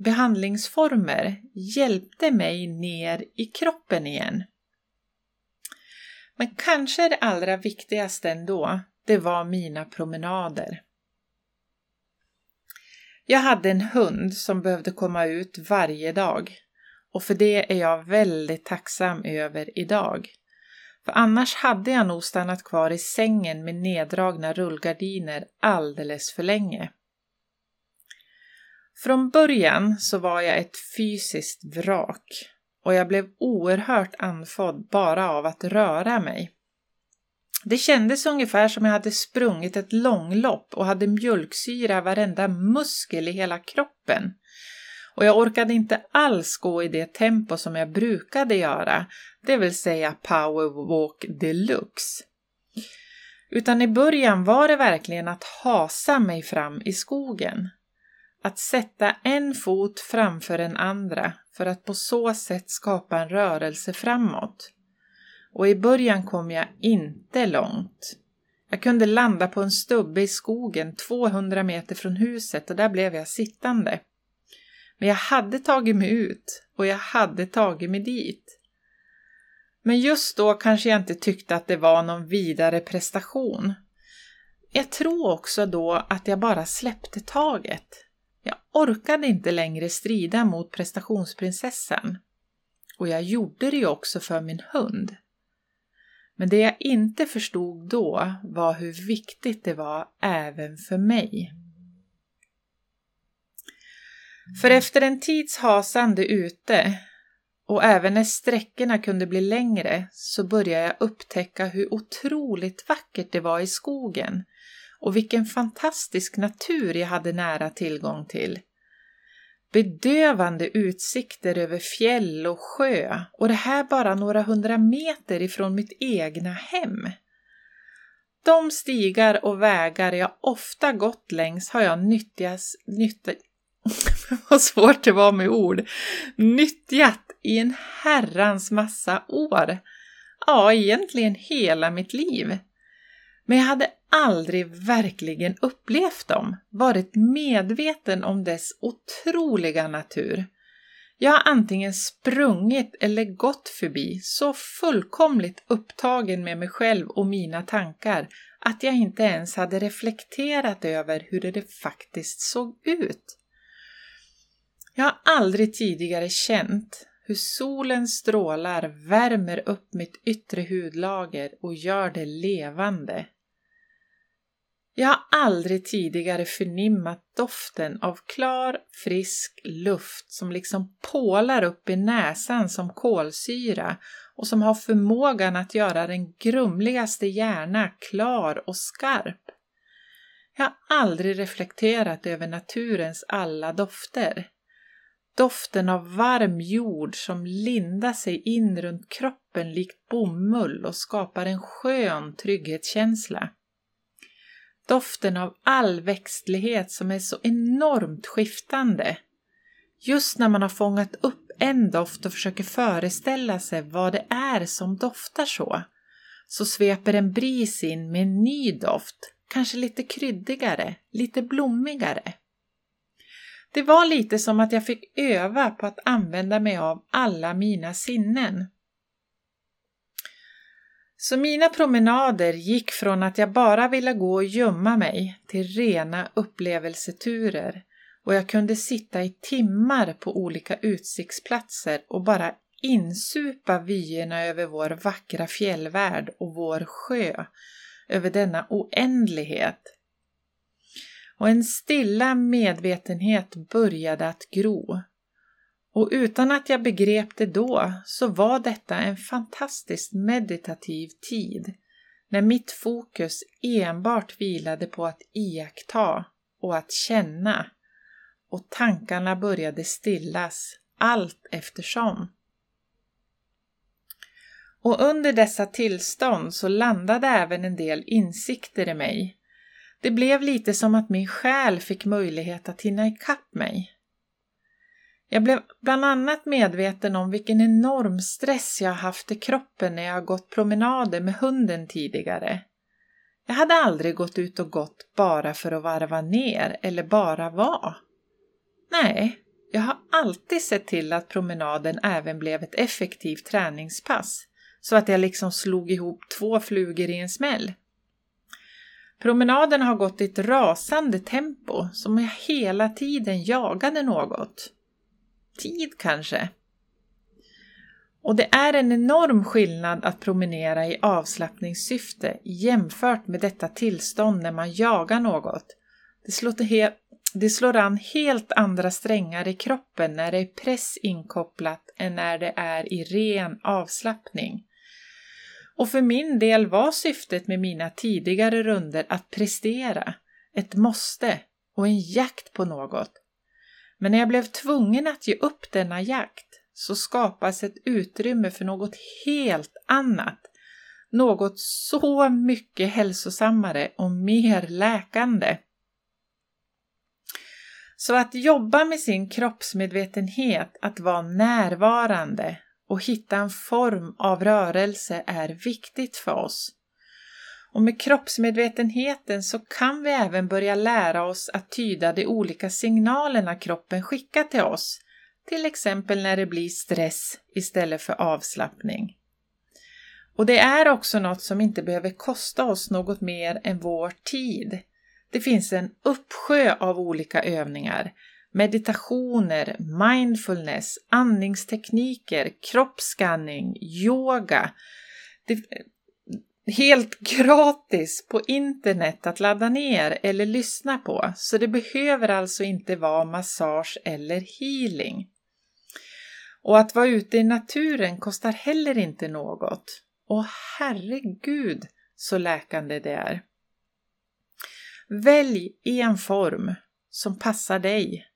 behandlingsformer hjälpte mig ner i kroppen igen. Men kanske det allra viktigaste ändå, det var mina promenader. Jag hade en hund som behövde komma ut varje dag och för det är jag väldigt tacksam över idag. För annars hade jag nog stannat kvar i sängen med neddragna rullgardiner alldeles för länge. Från början så var jag ett fysiskt vrak och jag blev oerhört andfådd bara av att röra mig. Det kändes ungefär som jag hade sprungit ett långlopp och hade mjölksyra varenda muskel i hela kroppen. Och jag orkade inte alls gå i det tempo som jag brukade göra, det vill säga powerwalk deluxe. Utan i början var det verkligen att hasa mig fram i skogen. Att sätta en fot framför den andra för att på så sätt skapa en rörelse framåt. Och i början kom jag inte långt. Jag kunde landa på en stubbe i skogen 200 meter från huset och där blev jag sittande. Men jag hade tagit mig ut och jag hade tagit mig dit. Men just då kanske jag inte tyckte att det var någon vidare prestation. Jag tror också då att jag bara släppte taget. Jag orkade inte längre strida mot prestationsprinsessan. Och jag gjorde det ju också för min hund. Men det jag inte förstod då var hur viktigt det var även för mig. För efter en tids hasande ute och även när sträckorna kunde bli längre så började jag upptäcka hur otroligt vackert det var i skogen och vilken fantastisk natur jag hade nära tillgång till. Bedövande utsikter över fjäll och sjö och det här bara några hundra meter ifrån mitt egna hem. De stigar och vägar jag ofta gått längs har jag nyttjas, nytt, vad svårt det var med ord, nyttjat i en herrans massa år. Ja, egentligen hela mitt liv. Men jag hade aldrig verkligen upplevt dem, varit medveten om dess otroliga natur. Jag har antingen sprungit eller gått förbi, så fullkomligt upptagen med mig själv och mina tankar att jag inte ens hade reflekterat över hur det faktiskt såg ut. Jag har aldrig tidigare känt hur solens strålar värmer upp mitt yttre hudlager och gör det levande. Jag har aldrig tidigare förnimmat doften av klar, frisk luft som liksom pålar upp i näsan som kolsyra och som har förmågan att göra den grumligaste hjärna klar och skarp. Jag har aldrig reflekterat över naturens alla dofter. Doften av varm jord som lindar sig in runt kroppen likt bomull och skapar en skön trygghetskänsla. Doften av all växtlighet som är så enormt skiftande. Just när man har fångat upp en doft och försöker föreställa sig vad det är som doftar så, så sveper en bris in med en ny doft, kanske lite kryddigare, lite blommigare. Det var lite som att jag fick öva på att använda mig av alla mina sinnen. Så mina promenader gick från att jag bara ville gå och gömma mig till rena upplevelseturer och jag kunde sitta i timmar på olika utsiktsplatser och bara insupa vyerna över vår vackra fjällvärld och vår sjö, över denna oändlighet. Och en stilla medvetenhet började att gro Och utan att jag begrep det då så var detta en fantastiskt meditativ tid när mitt fokus enbart vilade på att iaktta och att känna och tankarna började stillas allt eftersom. Och under dessa tillstånd så landade även en del insikter i mig. Det blev lite som att min själ fick möjlighet att hinna ikapp mig. Jag blev bland annat medveten om vilken enorm stress jag haft i kroppen när jag gått promenader med hunden tidigare. Jag hade aldrig gått ut och gått bara för att varva ner eller bara vara. Nej, jag har alltid sett till att promenaden även blev ett effektivt träningspass, så att jag liksom slog ihop två flugor i en smäll. Promenaden har gått i ett rasande tempo, som jag hela tiden jagade något tid kanske. Och det är en enorm skillnad att promenera i avslappningssyfte jämfört med detta tillstånd när man jagar något. Det slår, det slår an helt andra strängar i kroppen när det är press inkopplat än när det är i ren avslappning. Och för min del var syftet med mina tidigare runder att prestera, ett måste och en jakt på något. Men när jag blev tvungen att ge upp denna jakt så skapas ett utrymme för något helt annat. Något så mycket hälsosammare och mer läkande. Så att jobba med sin kroppsmedvetenhet, att vara närvarande och hitta en form av rörelse är viktigt för oss. Och med kroppsmedvetenheten så kan vi även börja lära oss att tyda de olika signalerna kroppen skickar till oss, till exempel när det blir stress istället för avslappning. Och det är också något som inte behöver kosta oss något mer än vår tid. Det finns en uppsjö av olika övningar, meditationer, mindfulness, andningstekniker, kroppsskanning, yoga. Det, eh, helt gratis på internet att ladda ner eller lyssna på, så det behöver alltså inte vara massage eller healing. Och att vara ute i naturen kostar heller inte något. Och herregud så läkande det är. Välj en form som passar dig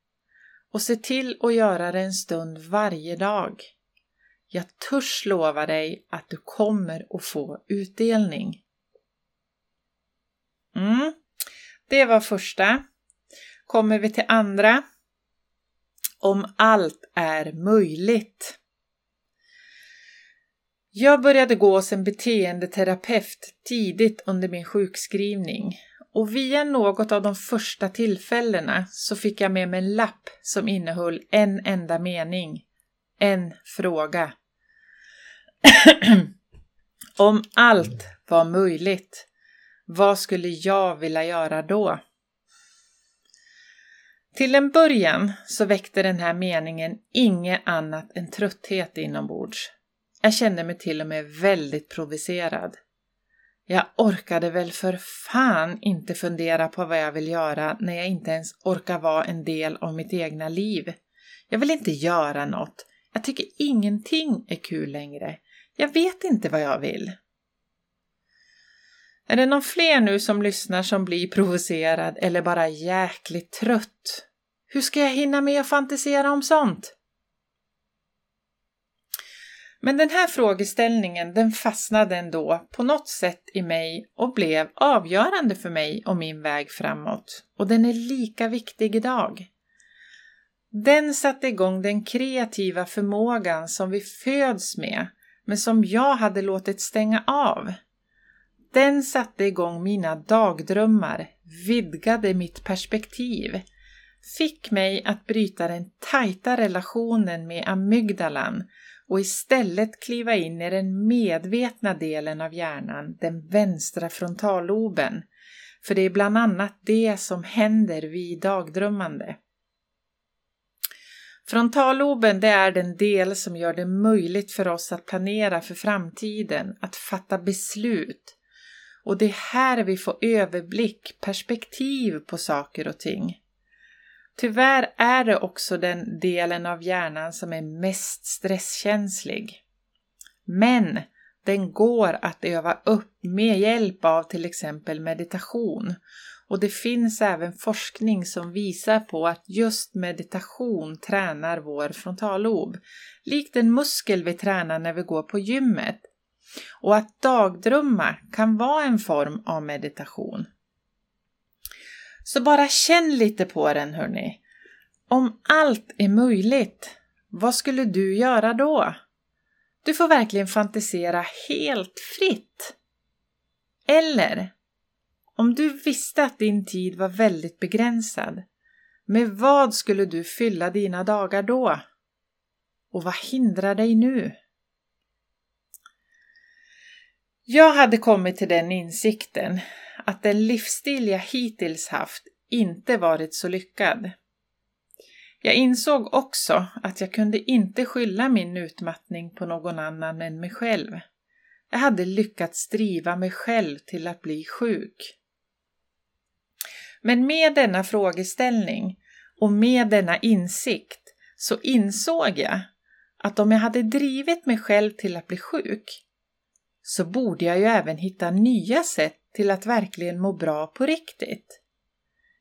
och se till att göra det en stund varje dag. Jag törs lova dig att du kommer att få utdelning. Mm. Det var första. Kommer vi till andra. Om allt är möjligt. Jag började gå hos en beteendeterapeut tidigt under min sjukskrivning och via något av de första tillfällena så fick jag med mig en lapp som innehöll en enda mening. En fråga. Om allt var möjligt, vad skulle jag vilja göra då? Till en början så väckte den här meningen inget annat än trötthet inombords. Jag kände mig till och med väldigt provocerad. Jag orkade väl för fan inte fundera på vad jag vill göra när jag inte ens orkar vara en del av mitt egna liv. Jag vill inte göra något. Jag tycker ingenting är kul längre. Jag vet inte vad jag vill. Är det någon fler nu som lyssnar som blir provocerad eller bara jäkligt trött? Hur ska jag hinna med att fantisera om sånt? Men den här frågeställningen den fastnade ändå på något sätt i mig och blev avgörande för mig och min väg framåt. Och den är lika viktig idag. Den satte igång den kreativa förmågan som vi föds med men som jag hade låtit stänga av. Den satte igång mina dagdrömmar, vidgade mitt perspektiv, fick mig att bryta den tajta relationen med amygdalan och istället kliva in i den medvetna delen av hjärnan, den vänstra frontalloben, för det är bland annat det som händer vid dagdrömmande. Frontalloben det är den del som gör det möjligt för oss att planera för framtiden, att fatta beslut. Och det är här vi får överblick, perspektiv på saker och ting. Tyvärr är det också den delen av hjärnan som är mest stresskänslig. Men den går att öva upp med hjälp av till exempel meditation. Och det finns även forskning som visar på att just meditation tränar vår frontallob, likt en muskel vi tränar när vi går på gymmet. Och att dagdrömma kan vara en form av meditation. Så bara känn lite på den hörni. Om allt är möjligt, vad skulle du göra då? Du får verkligen fantisera helt fritt. Eller, om du visste att din tid var väldigt begränsad, med vad skulle du fylla dina dagar då? Och vad hindrar dig nu? Jag hade kommit till den insikten att den livsstil jag hittills haft inte varit så lyckad. Jag insåg också att jag kunde inte skylla min utmattning på någon annan än mig själv. Jag hade lyckats driva mig själv till att bli sjuk. Men med denna frågeställning och med denna insikt så insåg jag att om jag hade drivit mig själv till att bli sjuk så borde jag ju även hitta nya sätt till att verkligen må bra på riktigt.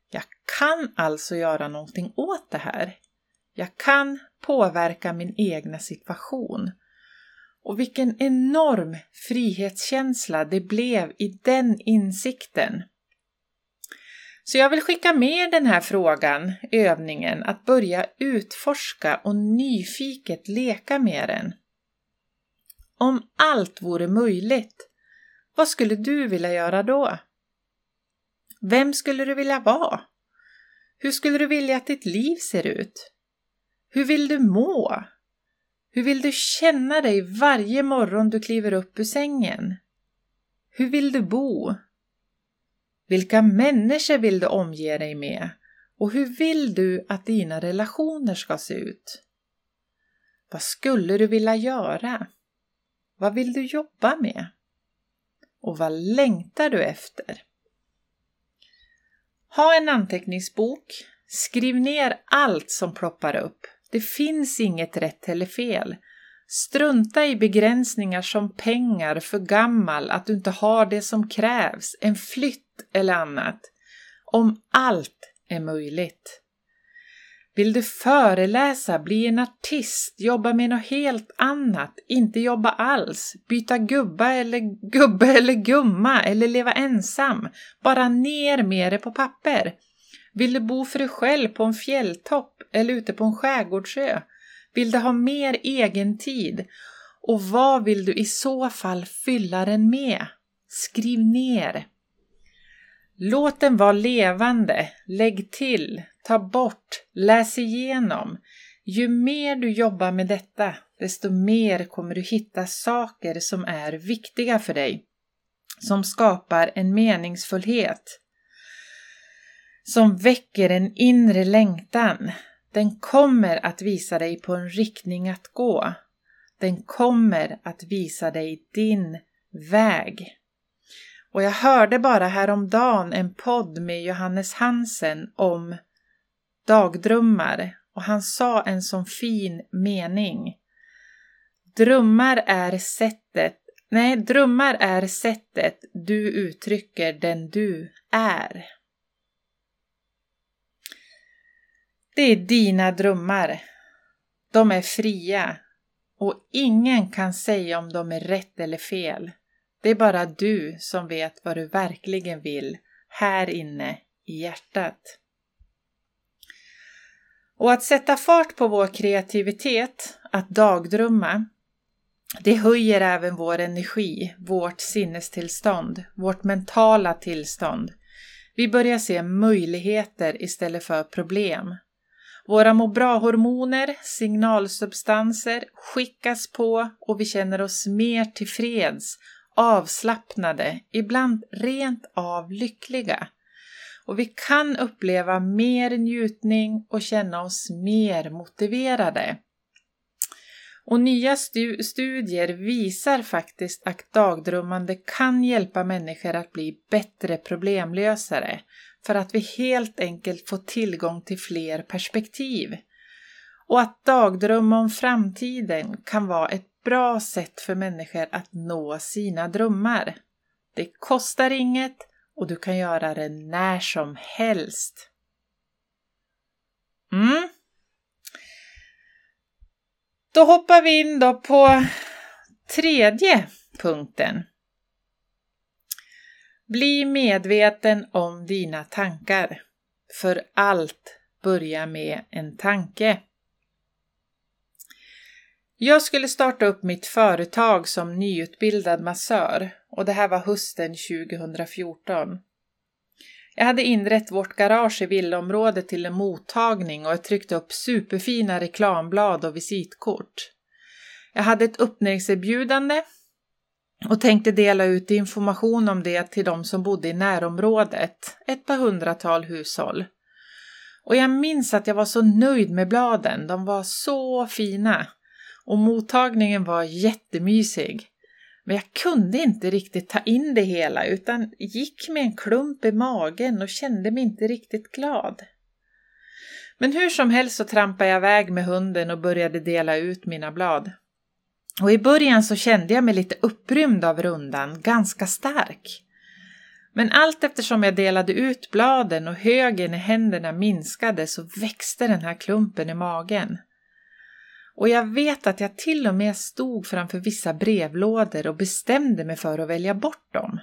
Jag kan alltså göra någonting åt det här. Jag kan påverka min egna situation. Och vilken enorm frihetskänsla det blev i den insikten. Så jag vill skicka med den här frågan, övningen, att börja utforska och nyfiket leka med den. Om allt vore möjligt, vad skulle du vilja göra då? Vem skulle du vilja vara? Hur skulle du vilja att ditt liv ser ut? Hur vill du må? Hur vill du känna dig varje morgon du kliver upp ur sängen? Hur vill du bo? Vilka människor vill du omge dig med? Och hur vill du att dina relationer ska se ut? Vad skulle du vilja göra? Vad vill du jobba med? Och vad längtar du efter? Ha en anteckningsbok. Skriv ner allt som ploppar upp. Det finns inget rätt eller fel. Strunta i begränsningar som pengar, för gammal, att du inte har det som krävs, en flytt eller annat. Om allt är möjligt. Vill du föreläsa, bli en artist, jobba med något helt annat, inte jobba alls, byta gubba eller gubbe eller gumma eller leva ensam, bara ner med det på papper. Vill du bo för dig själv på en fjälltopp eller ute på en skärgårdsö? Vill du ha mer egen tid? Och vad vill du i så fall fylla den med? Skriv ner. Låt den vara levande, lägg till, ta bort, läs igenom. Ju mer du jobbar med detta, desto mer kommer du hitta saker som är viktiga för dig, som skapar en meningsfullhet, som väcker en inre längtan. Den kommer att visa dig på en riktning att gå. Den kommer att visa dig din väg. Och jag hörde bara häromdagen en podd med Johannes Hansen om dagdrömmar och han sa en sån fin mening. Drömmar är sättet, nej, drömmar är sättet du uttrycker den du är. Det är dina drömmar. De är fria och ingen kan säga om de är rätt eller fel. Det är bara du som vet vad du verkligen vill här inne i hjärtat. Och att sätta fart på vår kreativitet, att dagdrömma, det höjer även vår energi, vårt sinnestillstånd, vårt mentala tillstånd. Vi börjar se möjligheter istället för problem. Våra må bra-hormoner, signalsubstanser, skickas på och vi känner oss mer tillfreds, avslappnade, ibland rent av lyckliga. Och vi kan uppleva mer njutning och känna oss mer motiverade. Och nya studier visar faktiskt att dagdrömmande kan hjälpa människor att bli bättre problemlösare för att vi helt enkelt får tillgång till fler perspektiv. Och att dagdrömma om framtiden kan vara ett bra sätt för människor att nå sina drömmar. Det kostar inget och du kan göra det när som helst. Mm. Då hoppar vi in då på tredje punkten. Bli medveten om dina tankar. För allt börjar med en tanke. Jag skulle starta upp mitt företag som nyutbildad massör och det här var hösten 2014. Jag hade inrett vårt garage i villaområdet till en mottagning och jag tryckte upp superfina reklamblad och visitkort. Jag hade ett öppningserbjudande och tänkte dela ut information om det till de som bodde i närområdet, ett par hundratal hushåll. Och jag minns att jag var så nöjd med bladen, de var så fina. Och mottagningen var jättemysig. Men jag kunde inte riktigt ta in det hela utan gick med en klump i magen och kände mig inte riktigt glad. Men hur som helst så trampade jag iväg med hunden och började dela ut mina blad. Och i början så kände jag mig lite upprymd av rundan, ganska stark. Men allt eftersom jag delade ut bladen och högen i händerna minskade så växte den här klumpen i magen. Och jag vet att jag till och med stod framför vissa brevlådor och bestämde mig för att välja bort dem.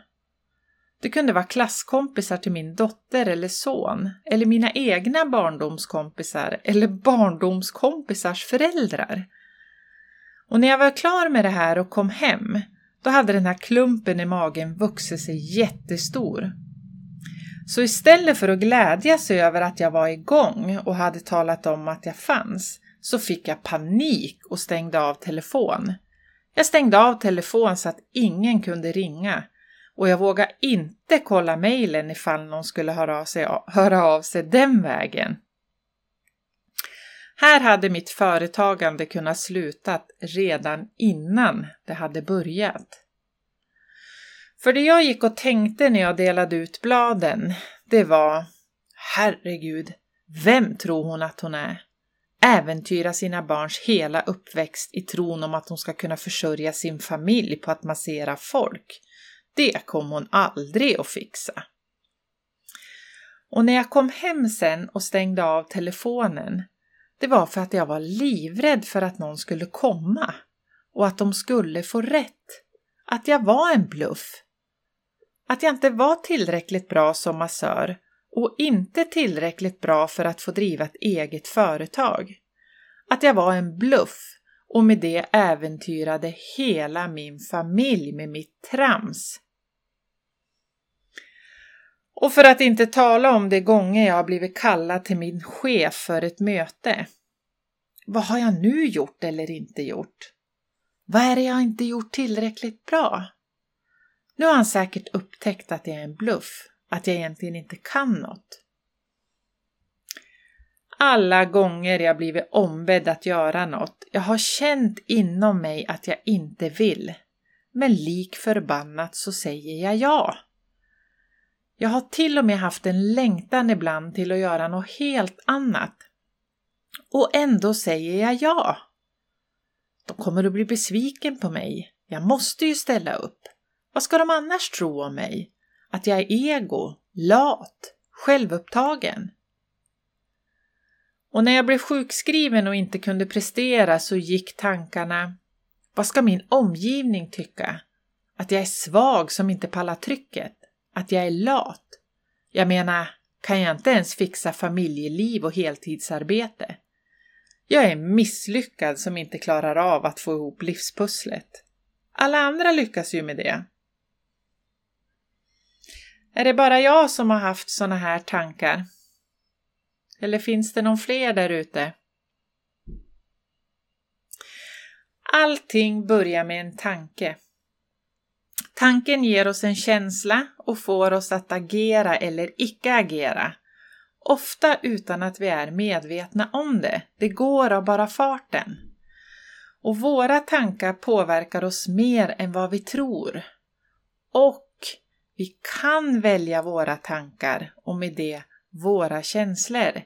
Det kunde vara klasskompisar till min dotter eller son, eller mina egna barndomskompisar eller barndomskompisars föräldrar. Och när jag var klar med det här och kom hem, då hade den här klumpen i magen vuxit sig jättestor. Så istället för att glädjas över att jag var igång och hade talat om att jag fanns, så fick jag panik och stängde av telefon. Jag stängde av telefon så att ingen kunde ringa och jag vågade inte kolla mejlen ifall någon skulle höra av, sig, höra av sig den vägen. Här hade mitt företagande kunnat sluta redan innan det hade börjat. För det jag gick och tänkte när jag delade ut bladen, det var Herregud, vem tror hon att hon är? Äventyra sina barns hela uppväxt i tron om att hon ska kunna försörja sin familj på att massera folk. Det kom hon aldrig att fixa. Och när jag kom hem sen och stängde av telefonen det var för att jag var livrädd för att någon skulle komma och att de skulle få rätt. Att jag var en bluff. Att jag inte var tillräckligt bra som massör och inte tillräckligt bra för att få driva ett eget företag. Att jag var en bluff och med det äventyrade hela min familj med mitt trams. Och för att inte tala om de gånger jag har blivit kallad till min chef för ett möte. Vad har jag nu gjort eller inte gjort? Vad är det jag inte gjort tillräckligt bra? Nu har han säkert upptäckt att jag är en bluff, att jag egentligen inte kan något. Alla gånger jag blivit ombedd att göra något, jag har känt inom mig att jag inte vill. Men lik förbannat så säger jag ja. Jag har till och med haft en längtan ibland till att göra något helt annat. Och ändå säger jag ja. De kommer att bli besviken på mig. Jag måste ju ställa upp. Vad ska de annars tro om mig? Att jag är ego, lat, självupptagen? Och när jag blev sjukskriven och inte kunde prestera så gick tankarna Vad ska min omgivning tycka? Att jag är svag som inte pallar trycket? att jag är lat. Jag menar, kan jag inte ens fixa familjeliv och heltidsarbete? Jag är misslyckad som inte klarar av att få ihop livspusslet. Alla andra lyckas ju med det. Är det bara jag som har haft såna här tankar? Eller finns det någon fler där ute? Allting börjar med en tanke. Tanken ger oss en känsla och får oss att agera eller icke agera. Ofta utan att vi är medvetna om det. Det går av bara farten. Och våra tankar påverkar oss mer än vad vi tror. Och vi kan välja våra tankar och med det våra känslor.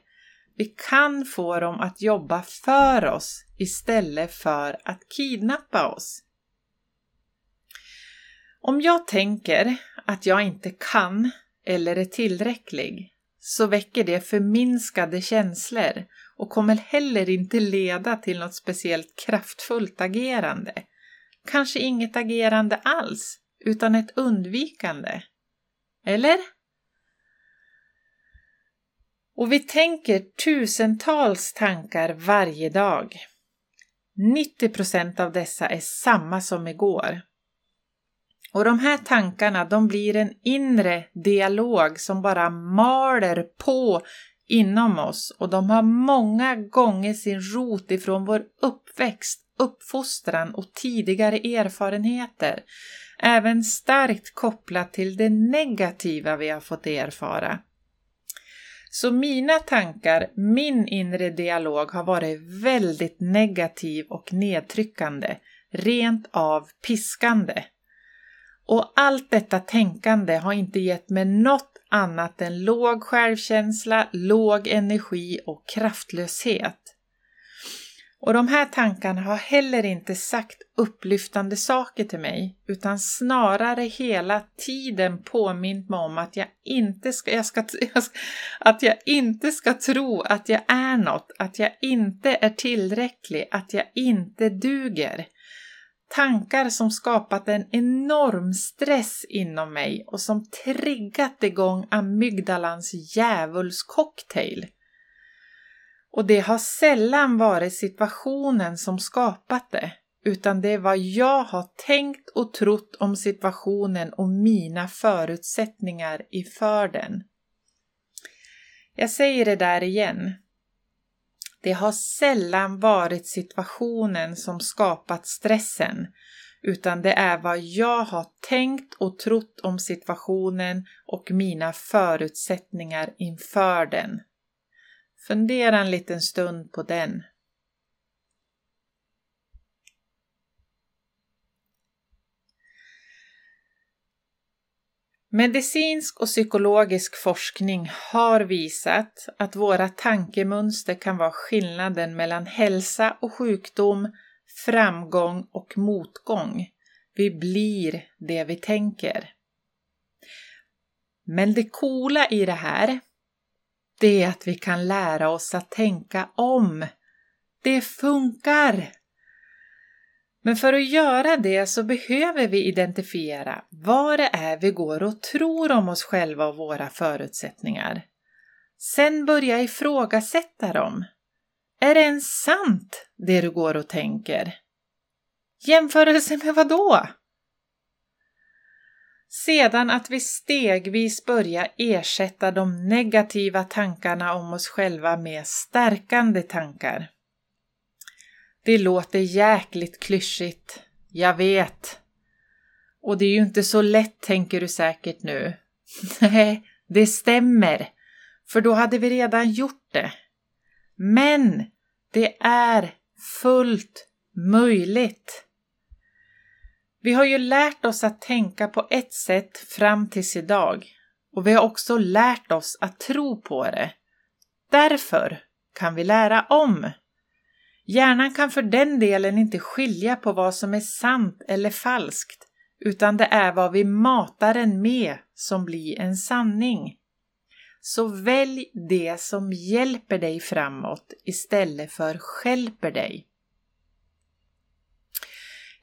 Vi kan få dem att jobba för oss istället för att kidnappa oss. Om jag tänker att jag inte kan eller är tillräcklig så väcker det förminskade känslor och kommer heller inte leda till något speciellt kraftfullt agerande. Kanske inget agerande alls, utan ett undvikande. Eller? Och vi tänker tusentals tankar varje dag. 90 procent av dessa är samma som igår. Och de här tankarna, de blir en inre dialog som bara maler på inom oss och de har många gånger sin rot ifrån vår uppväxt, uppfostran och tidigare erfarenheter. Även starkt kopplat till det negativa vi har fått erfara. Så mina tankar, min inre dialog har varit väldigt negativ och nedtryckande, rent av piskande. Och allt detta tänkande har inte gett mig något annat än låg självkänsla, låg energi och kraftlöshet. Och de här tankarna har heller inte sagt upplyftande saker till mig, utan snarare hela tiden påmint mig om att jag inte ska, jag ska, att jag inte ska tro att jag är något, att jag inte är tillräcklig, att jag inte duger. Tankar som skapat en enorm stress inom mig och som triggat igång amygdalans djävulscocktail. Och det har sällan varit situationen som skapat det, utan det är vad jag har tänkt och trott om situationen och mina förutsättningar inför den. Jag säger det där igen. Det har sällan varit situationen som skapat stressen, utan det är vad jag har tänkt och trott om situationen och mina förutsättningar inför den. Fundera en liten stund på den. Medicinsk och psykologisk forskning har visat att våra tankemönster kan vara skillnaden mellan hälsa och sjukdom, framgång och motgång. Vi blir det vi tänker. Men det coola i det här, det är att vi kan lära oss att tänka om. Det funkar! Men för att göra det så behöver vi identifiera vad det är vi går och tror om oss själva och våra förutsättningar. Sen börja ifrågasätta dem. Är det ens sant, det du går och tänker? Jämförelse med vad då? Sedan att vi stegvis börjar ersätta de negativa tankarna om oss själva med stärkande tankar. Det låter jäkligt klyschigt, jag vet. Och det är ju inte så lätt tänker du säkert nu. Nej, det stämmer, för då hade vi redan gjort det. Men det är fullt möjligt. Vi har ju lärt oss att tänka på ett sätt fram tills idag och vi har också lärt oss att tro på det. Därför kan vi lära om. Hjärnan kan för den delen inte skilja på vad som är sant eller falskt, utan det är vad vi matar den med som blir en sanning. Så välj det som hjälper dig framåt istället för skälper dig.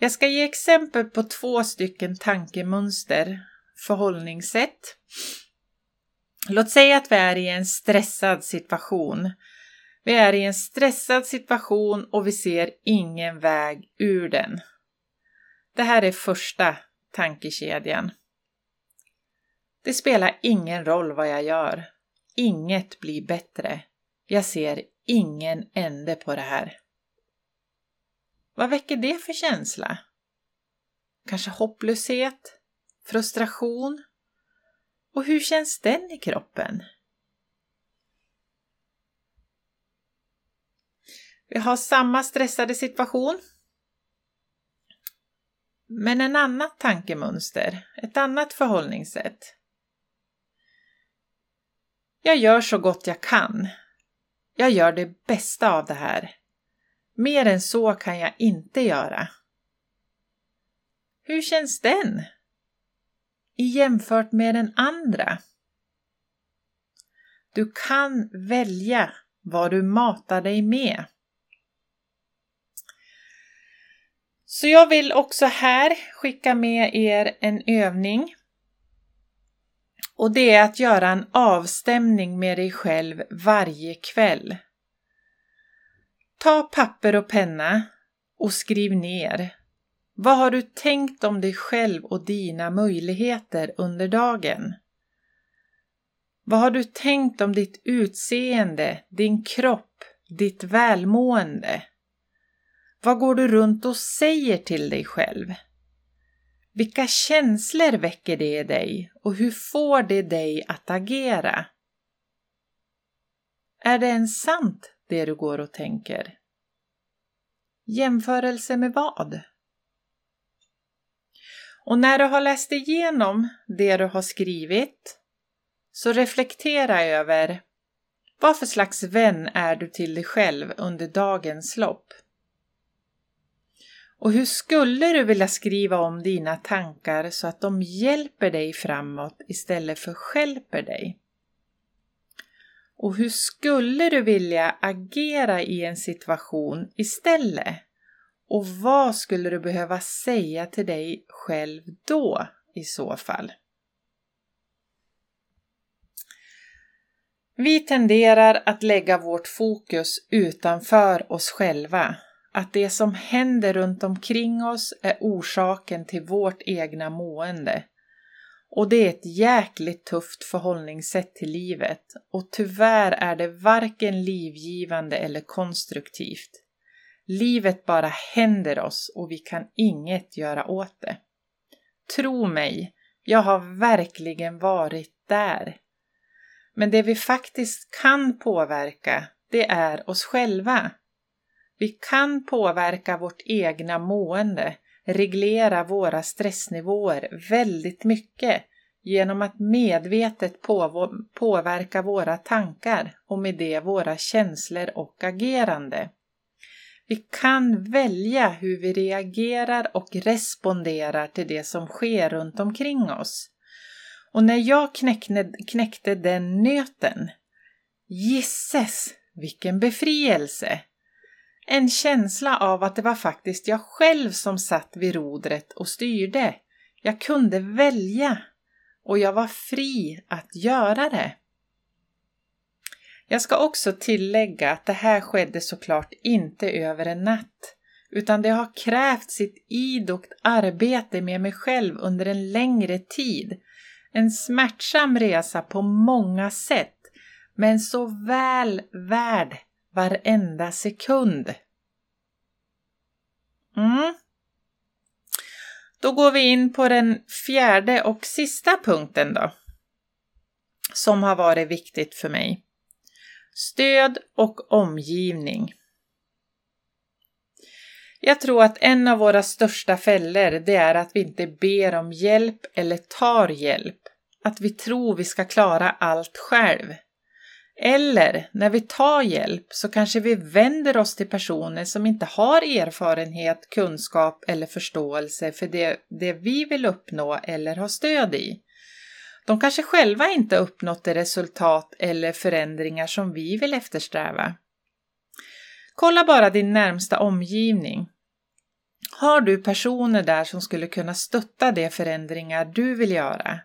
Jag ska ge exempel på två stycken tankemönster, förhållningssätt. Låt säga att vi är i en stressad situation vi är i en stressad situation och vi ser ingen väg ur den. Det här är första tankekedjan. Det spelar ingen roll vad jag gör. Inget blir bättre. Jag ser ingen ände på det här. Vad väcker det för känsla? Kanske hopplöshet? Frustration? Och hur känns den i kroppen? Vi har samma stressade situation. men en annat tankemönster, ett annat förhållningssätt. Jag gör så gott jag kan. Jag gör det bästa av det här. Mer än så kan jag inte göra. Hur känns den? I jämfört med den andra? Du kan välja vad du matar dig med. Så jag vill också här skicka med er en övning. Och det är att göra en avstämning med dig själv varje kväll. Ta papper och penna och skriv ner. Vad har du tänkt om dig själv och dina möjligheter under dagen? Vad har du tänkt om ditt utseende, din kropp, ditt välmående? Vad går du runt och säger till dig själv? Vilka känslor väcker det i dig och hur får det dig att agera? Är det ens sant det du går och tänker? Jämförelse med vad? Och när du har läst igenom det du har skrivit så reflektera över vad för slags vän är du till dig själv under dagens lopp? Och hur skulle du vilja skriva om dina tankar så att de hjälper dig framåt istället för skälper dig? Och hur skulle du vilja agera i en situation istället? Och vad skulle du behöva säga till dig själv då i så fall? Vi tenderar att lägga vårt fokus utanför oss själva att det som händer runt omkring oss är orsaken till vårt egna mående. Och det är ett jäkligt tufft förhållningssätt till livet och tyvärr är det varken livgivande eller konstruktivt. Livet bara händer oss och vi kan inget göra åt det. Tro mig, jag har verkligen varit där. Men det vi faktiskt kan påverka, det är oss själva. Vi kan påverka vårt egna mående, reglera våra stressnivåer väldigt mycket genom att medvetet påverka våra tankar och med det våra känslor och agerande. Vi kan välja hur vi reagerar och responderar till det som sker runt omkring oss. Och när jag knäckte, knäckte den nöten, gisses vilken befrielse! En känsla av att det var faktiskt jag själv som satt vid rodret och styrde. Jag kunde välja och jag var fri att göra det. Jag ska också tillägga att det här skedde såklart inte över en natt, utan det har krävt sitt idogt arbete med mig själv under en längre tid. En smärtsam resa på många sätt, men så väl värd varenda sekund. Mm. Då går vi in på den fjärde och sista punkten då. Som har varit viktigt för mig. Stöd och omgivning. Jag tror att en av våra största fällor det är att vi inte ber om hjälp eller tar hjälp. Att vi tror vi ska klara allt själv. Eller när vi tar hjälp så kanske vi vänder oss till personer som inte har erfarenhet, kunskap eller förståelse för det, det vi vill uppnå eller ha stöd i. De kanske själva inte uppnått det resultat eller förändringar som vi vill eftersträva. Kolla bara din närmsta omgivning. Har du personer där som skulle kunna stötta de förändringar du vill göra?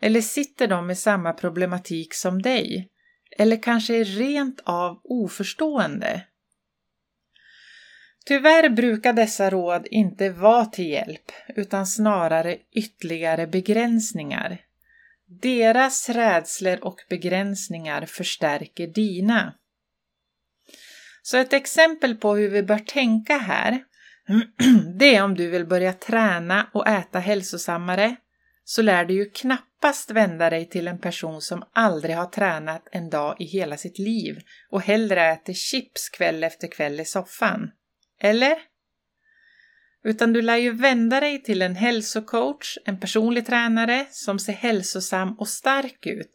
Eller sitter de med samma problematik som dig? Eller kanske är rent av oförstående. Tyvärr brukar dessa råd inte vara till hjälp utan snarare ytterligare begränsningar. Deras rädslor och begränsningar förstärker dina. Så ett exempel på hur vi bör tänka här, det är om du vill börja träna och äta hälsosammare, så lär du ju knappast vända dig till en person som aldrig har tränat en dag i hela sitt liv och hellre äter chips kväll efter kväll i soffan. Eller? utan du lär ju vända dig till en hälsocoach, en personlig tränare som ser hälsosam och stark ut,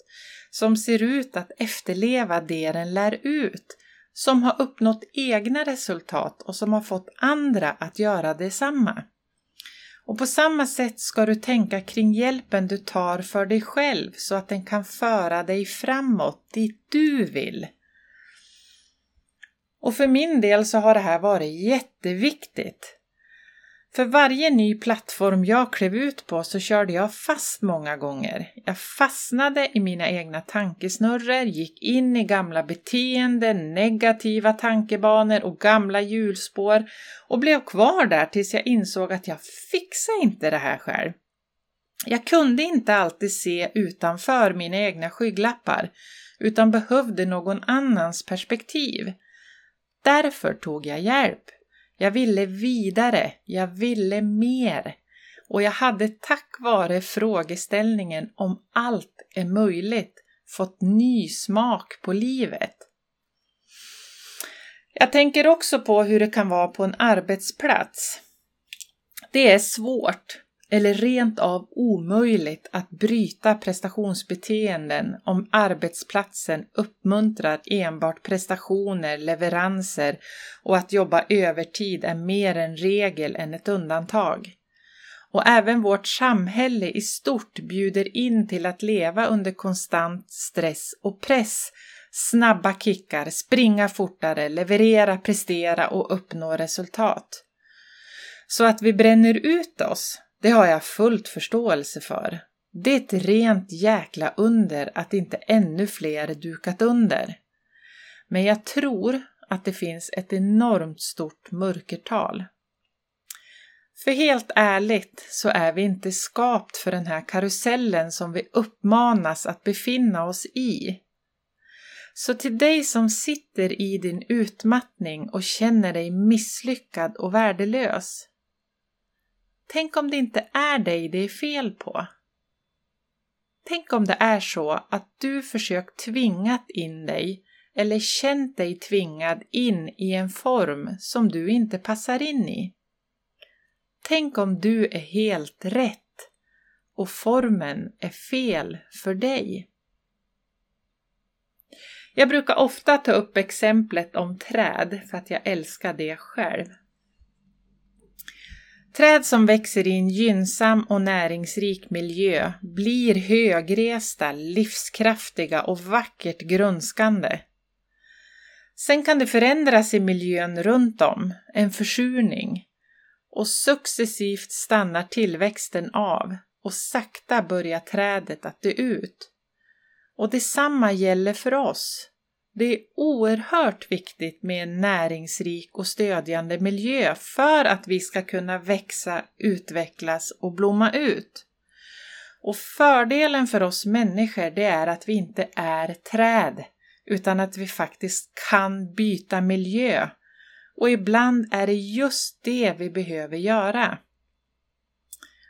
som ser ut att efterleva det den lär ut, som har uppnått egna resultat och som har fått andra att göra detsamma. Och på samma sätt ska du tänka kring hjälpen du tar för dig själv så att den kan föra dig framåt dit du vill. Och för min del så har det här varit jätteviktigt. För varje ny plattform jag klev ut på så körde jag fast många gånger. Jag fastnade i mina egna tankesnurror, gick in i gamla beteenden, negativa tankebanor och gamla hjulspår och blev kvar där tills jag insåg att jag fixar inte det här själv. Jag kunde inte alltid se utanför mina egna skygglappar utan behövde någon annans perspektiv. Därför tog jag hjälp. Jag ville vidare, jag ville mer. Och jag hade tack vare frågeställningen om allt är möjligt fått ny smak på livet. Jag tänker också på hur det kan vara på en arbetsplats. Det är svårt eller rent av omöjligt att bryta prestationsbeteenden om arbetsplatsen uppmuntrar enbart prestationer, leveranser och att jobba övertid är mer en regel än ett undantag. Och även vårt samhälle i stort bjuder in till att leva under konstant stress och press, snabba kickar, springa fortare, leverera, prestera och uppnå resultat. Så att vi bränner ut oss det har jag fullt förståelse för. Det är ett rent jäkla under att inte ännu fler dukat under. Men jag tror att det finns ett enormt stort mörkertal. För helt ärligt så är vi inte skapt för den här karusellen som vi uppmanas att befinna oss i. Så till dig som sitter i din utmattning och känner dig misslyckad och värdelös. Tänk om det inte är dig det är fel på? Tänk om det är så att du försökt tvingat in dig eller känt dig tvingad in i en form som du inte passar in i. Tänk om du är helt rätt och formen är fel för dig. Jag brukar ofta ta upp exemplet om träd för att jag älskar det själv. Träd som växer i en gynnsam och näringsrik miljö blir högresta, livskraftiga och vackert grönskande. Sen kan det förändras i miljön runt om, en försurning, och successivt stannar tillväxten av och sakta börjar trädet att dö ut. Och detsamma gäller för oss. Det är oerhört viktigt med en näringsrik och stödjande miljö för att vi ska kunna växa, utvecklas och blomma ut. Och fördelen för oss människor det är att vi inte är träd utan att vi faktiskt kan byta miljö. Och ibland är det just det vi behöver göra.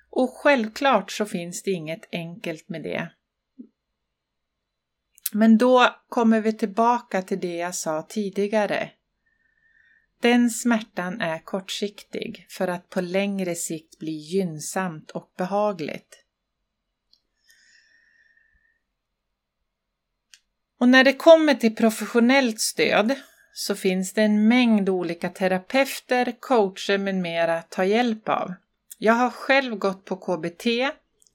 Och självklart så finns det inget enkelt med det. Men då kommer vi tillbaka till det jag sa tidigare. Den smärtan är kortsiktig för att på längre sikt bli gynnsamt och behagligt. Och när det kommer till professionellt stöd så finns det en mängd olika terapeuter, coacher med mera att ta hjälp av. Jag har själv gått på KBT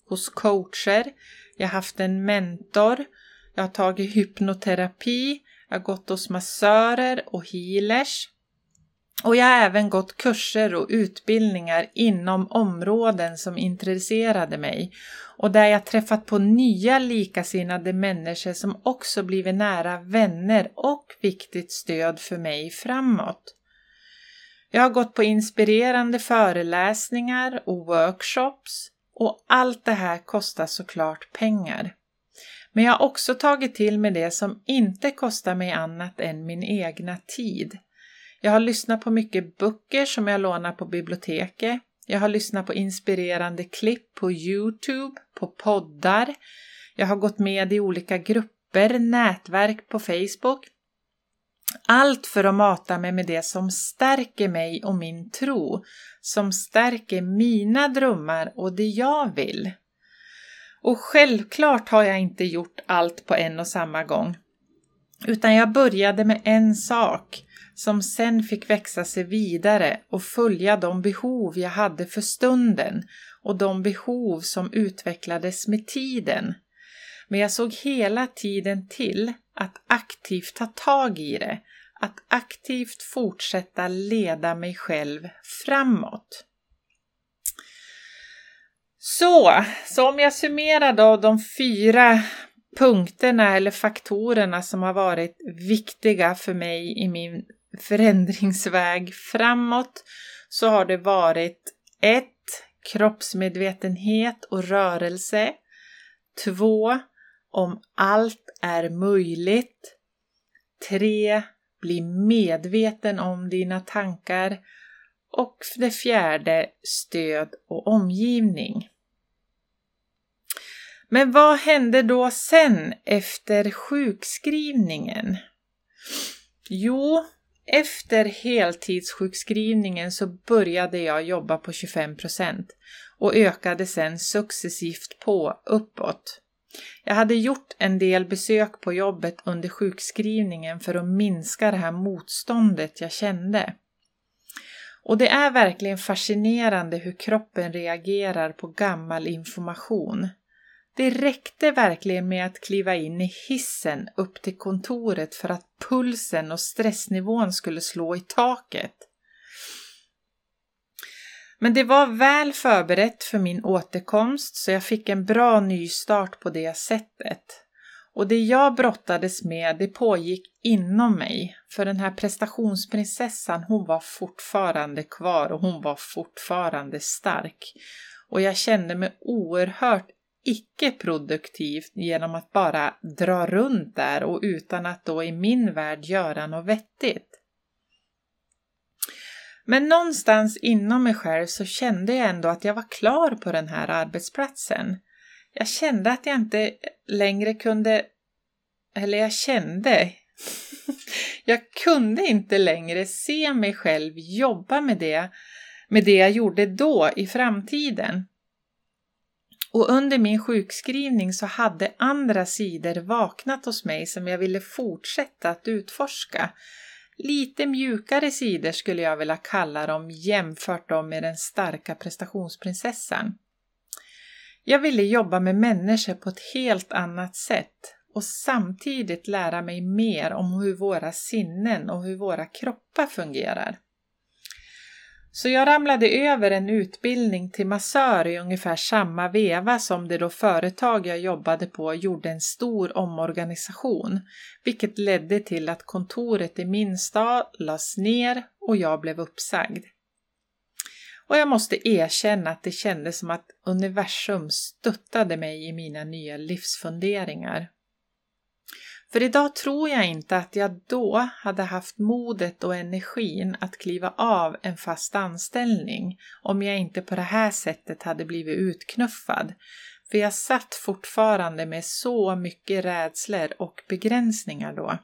hos coacher, jag har haft en mentor jag har tagit hypnoterapi, jag har gått hos massörer och healers. Och jag har även gått kurser och utbildningar inom områden som intresserade mig och där jag träffat på nya likasinnade människor som också blivit nära vänner och viktigt stöd för mig framåt. Jag har gått på inspirerande föreläsningar och workshops och allt det här kostar såklart pengar. Men jag har också tagit till mig det som inte kostar mig annat än min egna tid. Jag har lyssnat på mycket böcker som jag lånar på biblioteket. Jag har lyssnat på inspirerande klipp på Youtube, på poddar. Jag har gått med i olika grupper, nätverk på Facebook. Allt för att mata mig med det som stärker mig och min tro, som stärker mina drömmar och det jag vill. Och självklart har jag inte gjort allt på en och samma gång. Utan jag började med en sak som sen fick växa sig vidare och följa de behov jag hade för stunden och de behov som utvecklades med tiden. Men jag såg hela tiden till att aktivt ta tag i det, att aktivt fortsätta leda mig själv framåt. Så, så om jag summerar då de fyra punkterna eller faktorerna som har varit viktiga för mig i min förändringsväg framåt så har det varit 1. Kroppsmedvetenhet och rörelse. 2. Om allt är möjligt. 3. Bli medveten om dina tankar. Och det fjärde, stöd och omgivning. Men vad hände då sen efter sjukskrivningen? Jo, efter heltidssjukskrivningen så började jag jobba på 25% och ökade sen successivt på uppåt. Jag hade gjort en del besök på jobbet under sjukskrivningen för att minska det här motståndet jag kände. Och det är verkligen fascinerande hur kroppen reagerar på gammal information. Det räckte verkligen med att kliva in i hissen upp till kontoret för att pulsen och stressnivån skulle slå i taket. Men det var väl förberett för min återkomst så jag fick en bra nystart på det sättet. Och det jag brottades med, det pågick inom mig. För den här prestationsprinsessan, hon var fortfarande kvar och hon var fortfarande stark. Och jag kände mig oerhört icke-produktivt genom att bara dra runt där och utan att då i min värld göra något vettigt. Men någonstans inom mig själv så kände jag ändå att jag var klar på den här arbetsplatsen. Jag kände att jag inte längre kunde, eller jag kände, jag kunde inte längre se mig själv jobba med det, med det jag gjorde då i framtiden. Och under min sjukskrivning så hade andra sidor vaknat hos mig som jag ville fortsätta att utforska. Lite mjukare sidor skulle jag vilja kalla dem jämfört dem med den starka prestationsprinsessan. Jag ville jobba med människor på ett helt annat sätt och samtidigt lära mig mer om hur våra sinnen och hur våra kroppar fungerar. Så jag ramlade över en utbildning till massör i ungefär samma veva som det då företag jag jobbade på gjorde en stor omorganisation, vilket ledde till att kontoret i min stad lades ner och jag blev uppsagd. Och jag måste erkänna att det kändes som att universum stöttade mig i mina nya livsfunderingar. För idag tror jag inte att jag då hade haft modet och energin att kliva av en fast anställning om jag inte på det här sättet hade blivit utknuffad. För jag satt fortfarande med så mycket rädslor och begränsningar då.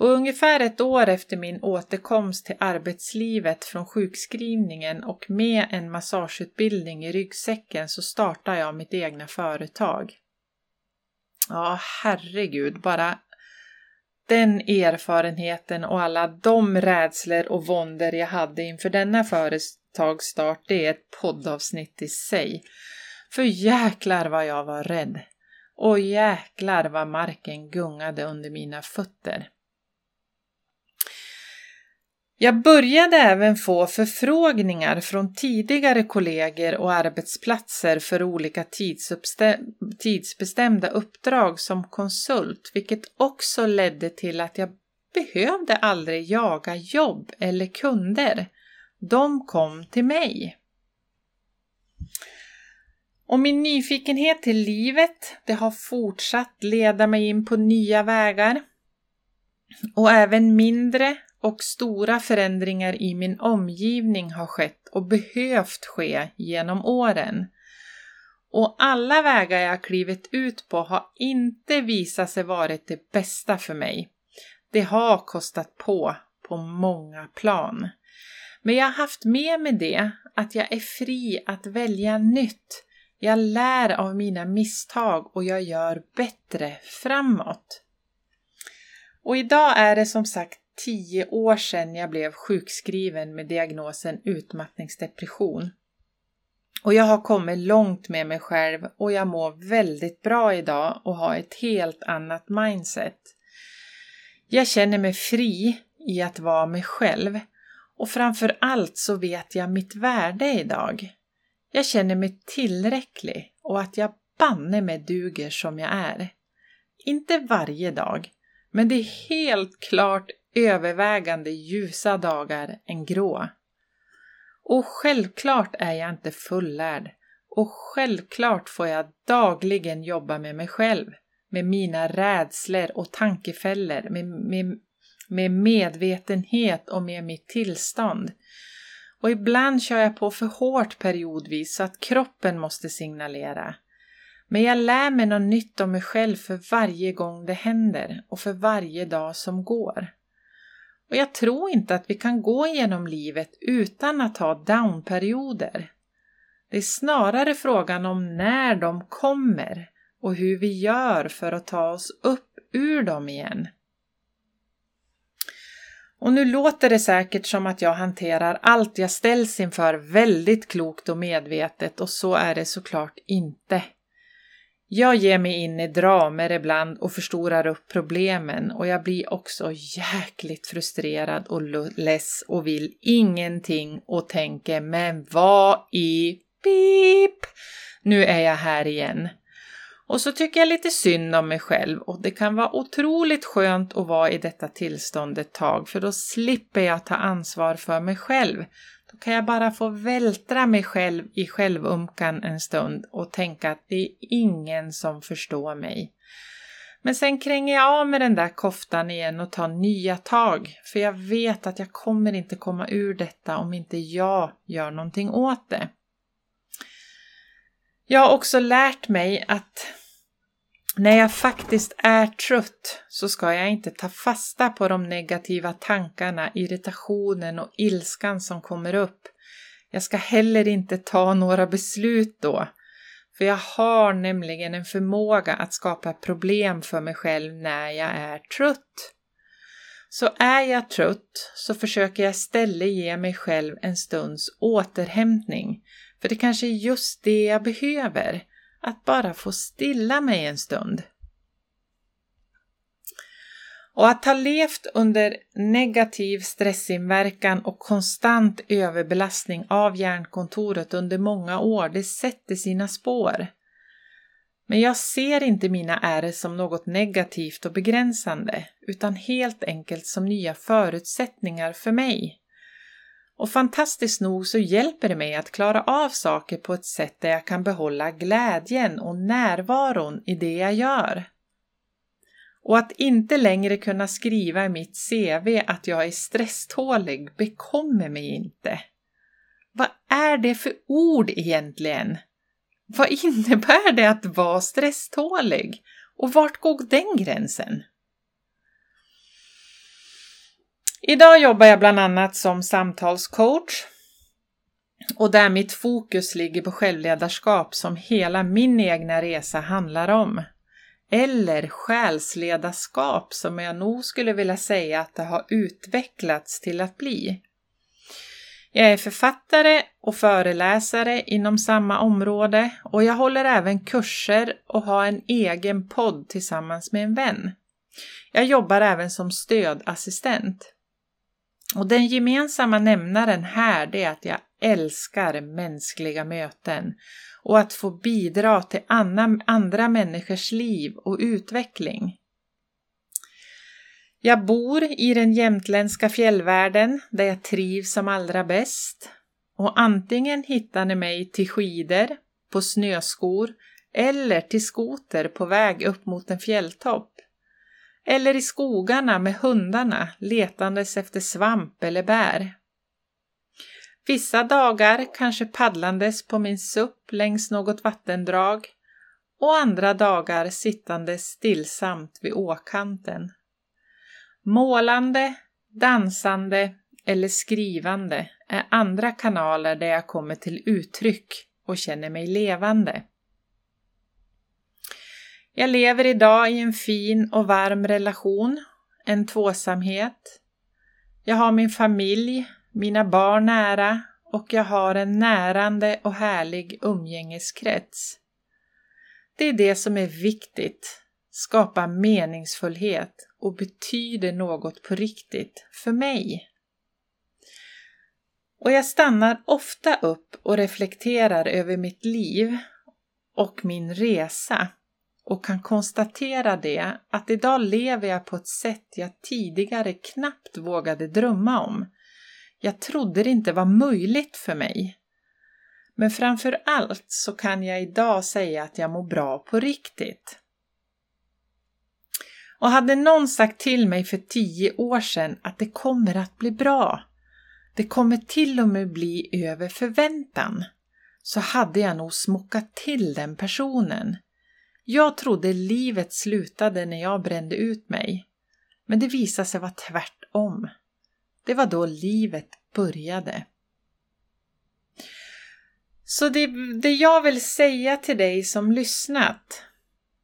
Och ungefär ett år efter min återkomst till arbetslivet från sjukskrivningen och med en massageutbildning i ryggsäcken så startade jag mitt egna företag. Ja, herregud, bara den erfarenheten och alla de rädslor och våndor jag hade inför denna företagsstart, det är ett poddavsnitt i sig. För jäklar vad jag var rädd! Och jäklar vad marken gungade under mina fötter. Jag började även få förfrågningar från tidigare kollegor och arbetsplatser för olika tidsbestämda uppdrag som konsult, vilket också ledde till att jag behövde aldrig jaga jobb eller kunder. De kom till mig. Och min nyfikenhet till livet, det har fortsatt leda mig in på nya vägar. Och även mindre och stora förändringar i min omgivning har skett och behövt ske genom åren. Och alla vägar jag klivit ut på har inte visat sig varit det bästa för mig. Det har kostat på på många plan. Men jag har haft med mig det att jag är fri att välja nytt. Jag lär av mina misstag och jag gör bättre framåt. Och idag är det som sagt tio år sedan jag blev sjukskriven med diagnosen utmattningsdepression. Och jag har kommit långt med mig själv och jag mår väldigt bra idag och har ett helt annat mindset. Jag känner mig fri i att vara mig själv och framför allt så vet jag mitt värde idag. Jag känner mig tillräcklig och att jag banne mig duger som jag är. Inte varje dag, men det är helt klart övervägande ljusa dagar än grå. Och självklart är jag inte fullärd och självklart får jag dagligen jobba med mig själv, med mina rädslor och tankefällor, med, med, med medvetenhet och med mitt tillstånd. Och ibland kör jag på för hårt periodvis så att kroppen måste signalera. Men jag lär mig något nytt om mig själv för varje gång det händer och för varje dag som går. Och jag tror inte att vi kan gå genom livet utan att ha downperioder. Det är snarare frågan om när de kommer och hur vi gör för att ta oss upp ur dem igen. Och nu låter det säkert som att jag hanterar allt jag ställs inför väldigt klokt och medvetet och så är det såklart inte. Jag ger mig in i dramer ibland och förstorar upp problemen och jag blir också jäkligt frustrerad och less och vill ingenting och tänker men vad i pip! Nu är jag här igen. Och så tycker jag lite synd om mig själv och det kan vara otroligt skönt att vara i detta tillstånd ett tag för då slipper jag ta ansvar för mig själv. Då kan jag bara få vältra mig själv i självumkan en stund och tänka att det är ingen som förstår mig. Men sen kränger jag av med den där koftan igen och tar nya tag, för jag vet att jag kommer inte komma ur detta om inte jag gör någonting åt det. Jag har också lärt mig att när jag faktiskt är trött så ska jag inte ta fasta på de negativa tankarna, irritationen och ilskan som kommer upp. Jag ska heller inte ta några beslut då, för jag har nämligen en förmåga att skapa problem för mig själv när jag är trött. Så är jag trött så försöker jag istället ge mig själv en stunds återhämtning, för det kanske är just det jag behöver att bara få stilla mig en stund. Och att ha levt under negativ stressinverkan och konstant överbelastning av hjärnkontoret under många år, det sätter sina spår. Men jag ser inte mina ärr som något negativt och begränsande, utan helt enkelt som nya förutsättningar för mig. Och fantastiskt nog så hjälper det mig att klara av saker på ett sätt där jag kan behålla glädjen och närvaron i det jag gör. Och att inte längre kunna skriva i mitt CV att jag är stresstålig bekommer mig inte. Vad är det för ord egentligen? Vad innebär det att vara stresstålig? Och vart går den gränsen? Idag jobbar jag bland annat som samtalscoach och där mitt fokus ligger på självledarskap som hela min egna resa handlar om. Eller själsledarskap som jag nog skulle vilja säga att det har utvecklats till att bli. Jag är författare och föreläsare inom samma område och jag håller även kurser och har en egen podd tillsammans med en vän. Jag jobbar även som stödassistent. Och den gemensamma nämnaren här är att jag älskar mänskliga möten och att få bidra till andra människors liv och utveckling. Jag bor i den jämtländska fjällvärlden där jag trivs som allra bäst och antingen hittar ni mig till skidor, på snöskor eller till skoter på väg upp mot en fjälltopp. Eller i skogarna med hundarna letandes efter svamp eller bär. Vissa dagar kanske paddlandes på min SUP längs något vattendrag och andra dagar sittandes stillsamt vid åkanten. Målande, dansande eller skrivande är andra kanaler där jag kommer till uttryck och känner mig levande. Jag lever idag i en fin och varm relation, en tvåsamhet. Jag har min familj, mina barn nära och jag har en närande och härlig umgängeskrets. Det är det som är viktigt, skapa meningsfullhet och betyder något på riktigt för mig. Och jag stannar ofta upp och reflekterar över mitt liv och min resa och kan konstatera det att idag lever jag på ett sätt jag tidigare knappt vågade drömma om. Jag trodde det inte var möjligt för mig. Men framför allt så kan jag idag säga att jag mår bra på riktigt. Och hade någon sagt till mig för tio år sedan att det kommer att bli bra, det kommer till och med bli över förväntan, så hade jag nog smockat till den personen. Jag trodde livet slutade när jag brände ut mig, men det visade sig vara tvärtom. Det var då livet började. Så det, det jag vill säga till dig som lyssnat,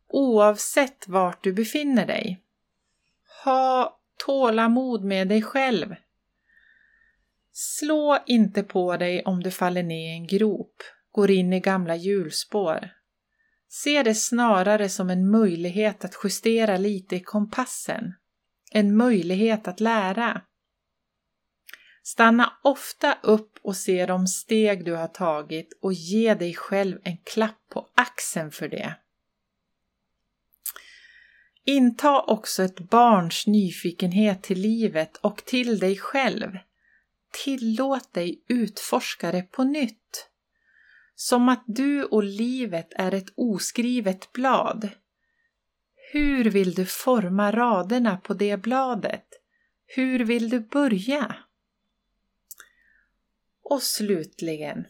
oavsett vart du befinner dig, ha tålamod med dig själv. Slå inte på dig om du faller ner i en grop, går in i gamla hjulspår. Se det snarare som en möjlighet att justera lite i kompassen. En möjlighet att lära. Stanna ofta upp och se de steg du har tagit och ge dig själv en klapp på axeln för det. Inta också ett barns nyfikenhet till livet och till dig själv. Tillåt dig utforska det på nytt. Som att du och livet är ett oskrivet blad. Hur vill du forma raderna på det bladet? Hur vill du börja? Och slutligen,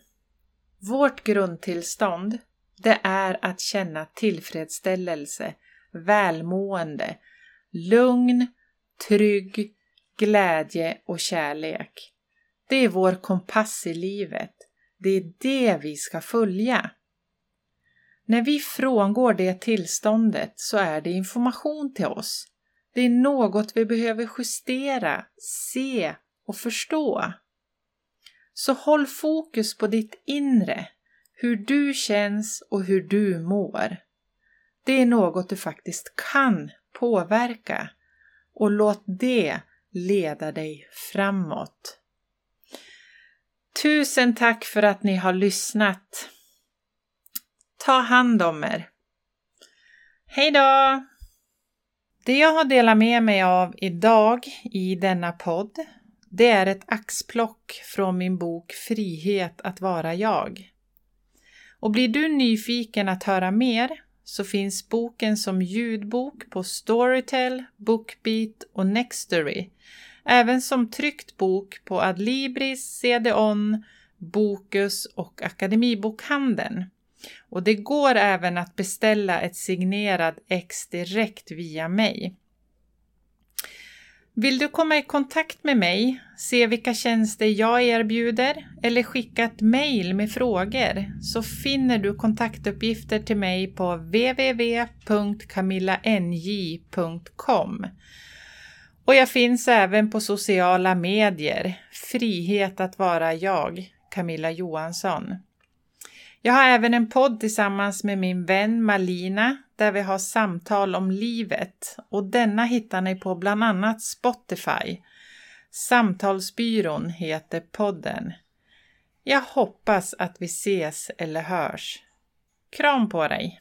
vårt grundtillstånd, det är att känna tillfredsställelse, välmående, lugn, trygg, glädje och kärlek. Det är vår kompass i livet. Det är det vi ska följa. När vi frångår det tillståndet så är det information till oss. Det är något vi behöver justera, se och förstå. Så håll fokus på ditt inre, hur du känns och hur du mår. Det är något du faktiskt kan påverka och låt det leda dig framåt. Tusen tack för att ni har lyssnat. Ta hand om er. Hej då! Det jag har delat med mig av idag i denna podd det är ett axplock från min bok Frihet att vara jag. Och blir du nyfiken att höra mer så finns boken som ljudbok på Storytel, Bookbeat och Nextory. Även som tryckt bok på Adlibris, CD-ON, Bokus och Akademibokhandeln. Och det går även att beställa ett signerad ex direkt via mig. Vill du komma i kontakt med mig, se vilka tjänster jag erbjuder eller skicka ett mejl med frågor så finner du kontaktuppgifter till mig på www.camillanj.com. Och jag finns även på sociala medier, Frihet att vara jag, Camilla Johansson. Jag har även en podd tillsammans med min vän Malina där vi har samtal om livet och denna hittar ni på bland annat Spotify. Samtalsbyrån heter podden. Jag hoppas att vi ses eller hörs. Kram på dig!